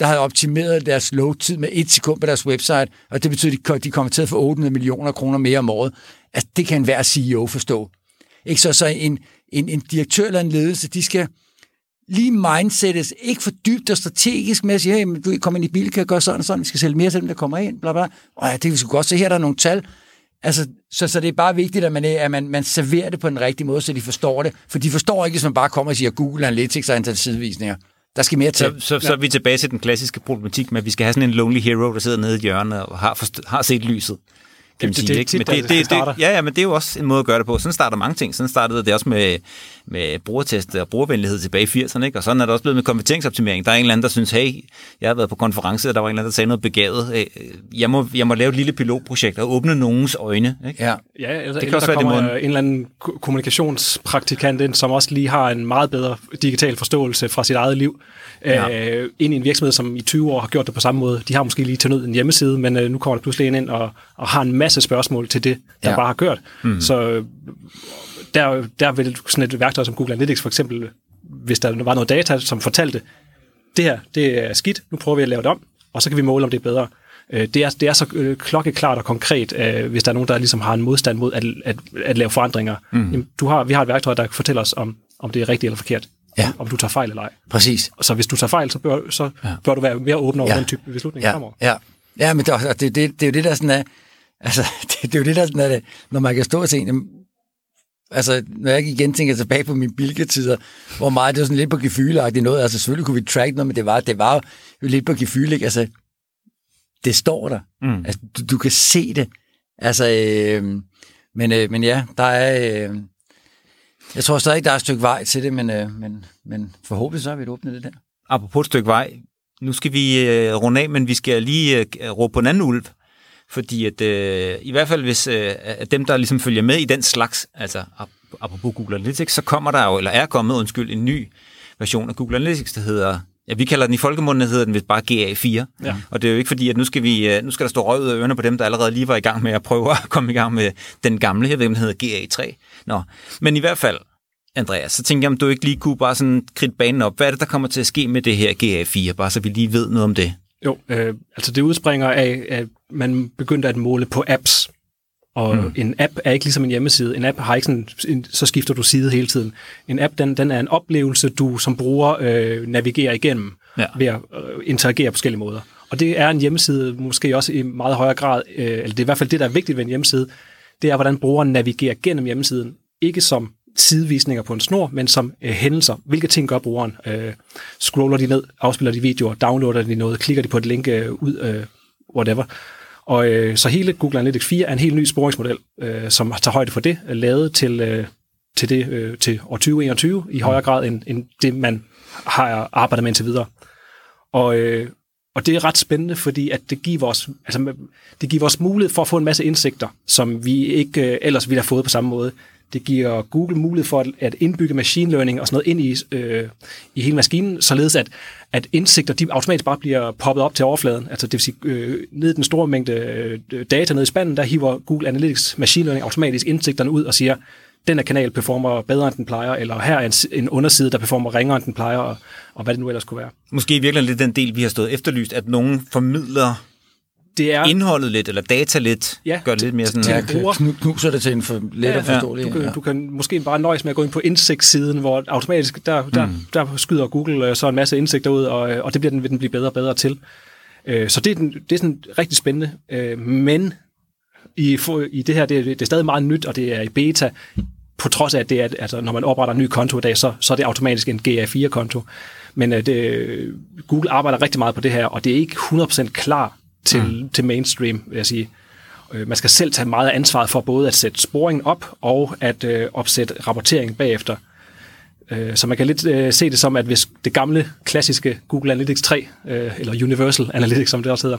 der havde optimeret deres load-tid med et sekund på deres website, og det betyder, at de kommer til at få 800 millioner kroner mere om året. Altså, det kan enhver CEO forstå. Ikke så, så en, en, en direktør eller en ledelse, de skal lige mindsettes, ikke for dybt og strategisk med at sige, hey, men du kommer ind i bil, kan gøre sådan og sådan, vi skal sælge mere til dem, der kommer ind, bla bla. Og ja, det vi sgu godt se, her der er nogle tal. Altså, så, så det er bare vigtigt, at, man, at man, man serverer det på den rigtige måde, så de forstår det. For de forstår ikke, hvis man bare kommer og siger Google Analytics og antal sidevisninger. Der skal mere til. Så, så, så er vi tilbage til den klassiske problematik med, at vi skal have sådan en lonely hero, der sidder nede i hjørnet og har, forst- har set lyset. Kan man Det- sige, det ikke? Men det, det det, det, ja, ja, men det er jo også en måde at gøre det på. Sådan starter mange ting. Sådan startede det også med, med brugertest og brugervenlighed tilbage i 80'erne, ikke? og sådan er det også blevet med konverteringsoptimering. Der er en eller anden, der synes, hey, jeg har været på konference, og der var en eller anden, der sagde noget begavet. Øh, Jeg må, jeg må lave et lille pilotprojekt og åbne nogens øjne. Ikke? Ja. Ja, eller, kan eller også der være det en eller anden ko- kommunikationspraktikant ind, som også lige har en meget bedre digital forståelse fra sit eget liv, Ja. ja. øh, ind i en virksomhed, som i 20 år har gjort det på samme måde. De har måske lige til nød en hjemmeside, men øh, nu kommer der pludselig en ind og, og har en masse spørgsmål til det, der Ja. bare har kørt. Mm. Så øh, der, der vil sådan et værktøj som Google Analytics for eksempel, hvis der var noget data, som fortalte, det her, det er skidt, nu prøver vi at lave det om, og så kan vi måle, om det er bedre. Øh, Det er, det er så øh, klokkeklart og konkret, hvis der er nogen, der ligesom har en modstand mod at, at, at lave forandringer. Mm. Jamen, du har, vi har et værktøj, der fortæller os, om, om det er rigtigt eller forkert. Ja. Om, om du tager fejl eller ej. Præcis. Så hvis du tager fejl, så bør, så ja. bør du være mere åben over Ja. den type beslutninger Ja, fremover. ja. ja men det, det, det, det er jo det, der sådan er, altså, det, det er jo det, der er, det, når man kan stå og se, jamen, altså, når jeg igen tænker tilbage på mine bilketider, hvor meget det var sådan lidt på gefyleagtigt noget, altså selvfølgelig kunne vi track noget, men det var, det var jo lidt på gefyle, ikke? Altså, det står der. Mm. Altså, du, du kan se det. Altså, øh, men, øh, men ja, der er, øh, jeg tror stadig, der er et stykke vej til det, men, øh, men, men forhåbentlig så har vi et åbnet det der. apropos et stykke vej, nu skal vi øh, runde af, men vi skal lige øh, råbe på en anden ulv. Fordi at, øh, i hvert fald hvis øh, at dem, der ligesom følger med i den slags, altså ap- apropos Google Analytics, så kommer der jo, eller er kommet, undskyld, en ny version af Google Analytics, der hedder, ja, vi kalder den i folkemunden, der hedder den vist bare GA4. Ja. Og det er jo ikke fordi, at nu skal, vi, øh, nu skal der stå røg ud af ørerne på dem, der allerede lige var i gang med at prøve at komme i gang med den gamle, om den hedder GA3. Nå, men i hvert fald, Andreas, så tænker jeg, om du ikke lige kunne bare sådan kridte banen op. Hvad er det, der kommer til at ske med det her GA4, bare så vi lige ved noget om det? Jo, øh, altså det udspringer af, at man begyndte at måle på apps. Og mm. en app er ikke ligesom en hjemmeside. En app har ikke sådan, en, så skifter du side hele tiden. En app, den, den er en oplevelse, du som bruger øh, navigerer igennem Ja. ved at øh, interagere på forskellige måder. Og det er en hjemmeside måske også i meget højere grad, øh, eller det er i hvert fald det, der er vigtigt ved en hjemmeside, det er, hvordan brugeren navigerer gennem hjemmesiden. Ikke som sidevisninger på en snor, men som øh, hændelser. Hvilke ting gør brugeren? Øh, scroller de ned, afspiller de videoer, downloader de noget, klikker de på et link øh, ud, øh, whatever. Og øh, så hele Google Analytics 4 er en helt ny sporingsmodel, øh, som tager højde for det, øh, lavet til, øh, til, det, øh, til år 2021 i højere grad end, end det, man har arbejdet med indtil videre. Og, øh, og det er ret spændende, fordi at det giver os, altså, det giver os mulighed for at få en masse indsigter, som vi ikke øh, ellers ville have fået på samme måde. Det giver Google mulighed for at, at indbygge machine learning og sådan noget ind i, øh, i hele maskinen, således at, at indsigter de automatisk bare bliver poppet op til overfladen. Altså det vil sige, øh, ned i den store mængde øh, data ned i spanden, der hiver Google Analytics machine learning automatisk indsigterne ud og siger, den her kanal performer bedre, end den plejer, eller her er en, en underside, der performer ringere, end den plejer, og, og hvad det nu ellers kunne være. Måske i virkeligheden lidt den del, vi har stået efterlyst, at nogen formidler det er, indholdet lidt, eller data lidt, Ja, gør det lidt mere sådan... til- Ja, til- bruger. knu- knuser det til en for let Ja, og forståelig. Du kan, du kan måske bare nøjes med at gå ind på indsigtssiden, hvor automatisk, der, der, Mm. der skyder Google øh, så en masse indsigter ud, og, øh, og det bliver den, vil den blive bedre og bedre til. Øh, Så det er, den, det er sådan rigtig spændende. Men i, for- i det her, det, er- det er stadig meget nyt, og det er i beta, på trods af, at det er, altså, når man opretter en ny konto i dag, så, så er det automatisk en GA4-konto. Men øh, det, Google arbejder rigtig meget på det her, og det er ikke 100% klar til, mm. til mainstream, vil jeg sige. Øh, Man skal selv tage meget af ansvaret for både at sætte sporingen op og at øh, opsætte rapportering bagefter. Øh, så man kan lidt øh, se det som, at hvis det gamle, klassiske Google Analytics 3, øh, eller Universal Analytics, som det også hedder,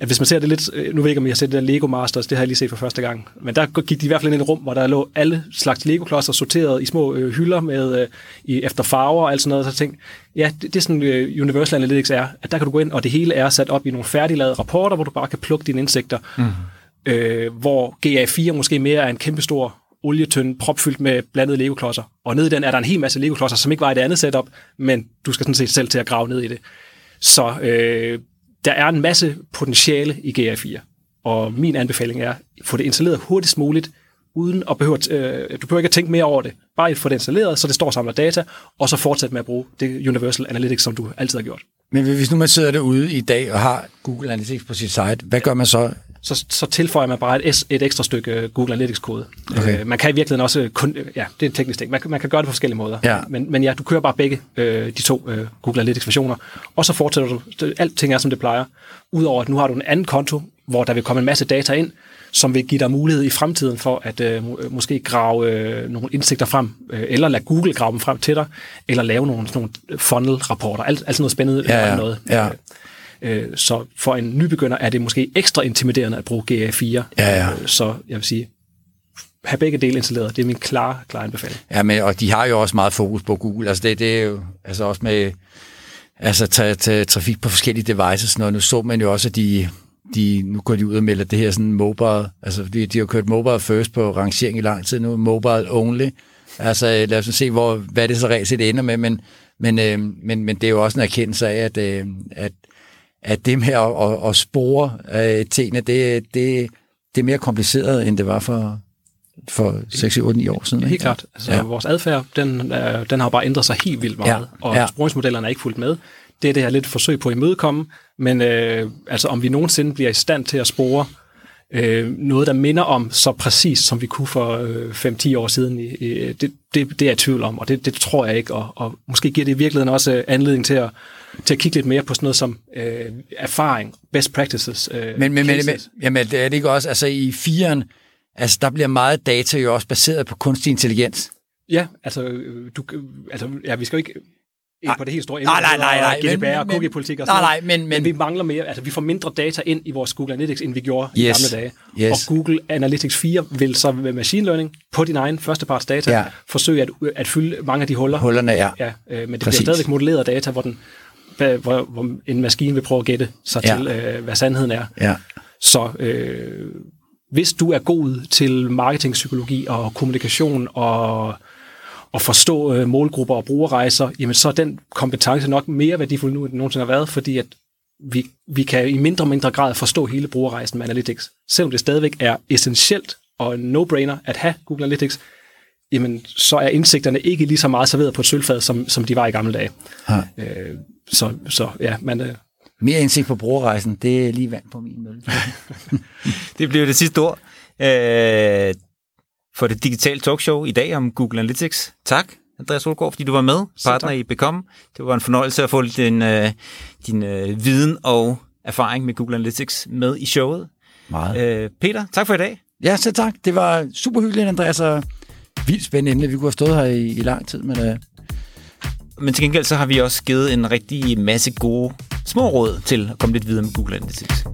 at hvis man ser det lidt, øh, nu ved jeg ikke, om I har set det der Lego Masters, det har jeg lige set for første gang, men der gik de i hvert fald ind i et rum, hvor der lå alle slags Lego-klodser sorteret i små øh, hylder med, øh, i, efter farver og alt sådan noget, så jeg tænkte, ja, det, det er sådan øh, Universal Analytics er, at der kan du gå ind, og det hele er sat op i nogle færdiglavede rapporter, hvor du bare kan plukke dine indsigter, mm. øh, hvor GA4 måske mere er en kæmpestor olietønde propfyldt med blandede Lego-klodser. Og nede i den er der en hel masse Lego-klodser, som ikke var i det andet setup, men du skal sådan set selv til at grave ned i det. Så øh, der er en masse potentiale i GA4. Og min anbefaling er, få det installeret hurtigst muligt, uden at behøve, øh, du behøver ikke at tænke mere over det. Bare få det installeret, så det står og samler data, og så fortsætte med at bruge det Universal Analytics, som du altid har gjort. Men hvis nu man sidder derude i dag og har Google Analytics på sit site, hvad gør man så? Så, så tilføjer man bare et, et ekstra stykke øh, Google Analytics-kode. Okay. Øh, man kan i virkeligheden også kun... Ja, det er en teknisk ting. Man, man kan gøre det på forskellige måder. Ja. Men, men ja, du kører bare begge øh, de to øh, Google Analytics-versioner, og så fortsætter du... Det, alting er, som det plejer. Udover at nu har du en anden konto, hvor der vil komme en masse data ind, som vil give dig mulighed i fremtiden for at øh, må, måske grave øh, nogle indsigter frem, øh, eller lade Google grave dem frem til dig, eller lave nogle, nogle funnel-rapporter, alt, alt sådan noget spændende Ja, ja. noget. Ja. Øh, så for en nybegynder er det måske ekstra intimiderende at bruge GA4. Ja, ja. Øh, så jeg vil sige, have begge dele installeret, det er min klare, klare anbefaling. Ja, men, og de har jo også meget fokus på Google. Altså det, det er jo altså også med altså, ta, ta, trafik på forskellige devices. Noget. Nu så man jo også, at de, de, nu går de ud og melder det her sådan mobile, altså de, de har kørt mobile first på rangering i lang tid nu, mobile only. Altså lad os se, hvor, hvad det så reelt set ender med, men, men, øh, men, men det er jo også en erkendelse af, at, øh, at, at det med at, at, at spore øh, tingene, det, det, det er mere kompliceret, end det var for, for 6, 8, 9 år siden. Helt ikke? klart. Altså, Ja. Vores adfærd, den, øh, den har bare ændret sig helt vildt meget, Ja. og ja. sporingsmodellerne er ikke fulgt med. Det er det her lidt forsøg på at imødekomme, men øh, altså, om vi nogensinde bliver i stand til at spore øh, noget, der minder om så præcis, som vi kunne for øh, 5-10 år siden, i, det, det, det er jeg i tvivl om, og det, det tror jeg ikke, og, og måske giver det i virkeligheden også øh, anledning til at, til at kigge lidt mere på sådan noget som øh, erfaring, best practices, øh, Men, men, men, men cases. jamen, det er det ikke også, altså i firen, altså der bliver meget data jo også baseret på kunstig intelligens. Ja, altså, øh, du, altså ja, vi skal jo ikke ind på det helt store Nej, nej, nej, nej, GDPR men- og cookie-politik og nej, sådan nej, noget. men- men- men vi mangler mere, altså vi får mindre data ind i vores Google Analytics, end vi gjorde Yes, i gamle dage. yes. Og Google Analytics 4 vil så med machine learning på din egen førsteparts data Ja. forsøge at, at fylde mange af de huller. Hullerne er. Ja, øh, men det Præcis. bliver stadigvæk modelleret data, hvor, den, hvor, hvor en maskine vil prøve at gætte sig Ja. til, øh, hvad sandheden er. Ja. Så øh, hvis du er god til marketingpsykologi og kommunikation og, og forstå øh, målgrupper og brugerrejser, jamen så er den kompetence nok mere værdifuld nu, end den nogensinde har været, fordi at vi, vi kan i mindre og mindre grad forstå hele brugerrejsen med Analytics. Selvom det stadigvæk er essentielt og en no-brainer at have Google Analytics, jamen så er indsigterne ikke lige så meget serveret på et sølvfad, som, som de var i gamle dage. Ja. Øh, så, så ja, man, øh, Mere indsigt på brugerrejsen, det er lige vand på min mølle. Det blev det sidste ord øh, for det digitale talkshow i dag om Google Analytics. Tak, Andreas Solgaard, fordi du var med, partner tak. i Become. Det var en fornøjelse at få din, øh, din øh, viden og erfaring med Google Analytics med i showet. Meget. Øh, Peter, tak for i dag. Ja, så tak. Det var super hyggeligt, Andreas, og vildt spændende emne. Vi kunne have stået her i, i lang tid, men uh, Men til gengæld så har vi også givet en rigtig masse gode små råd til at komme lidt videre med Google Analytics.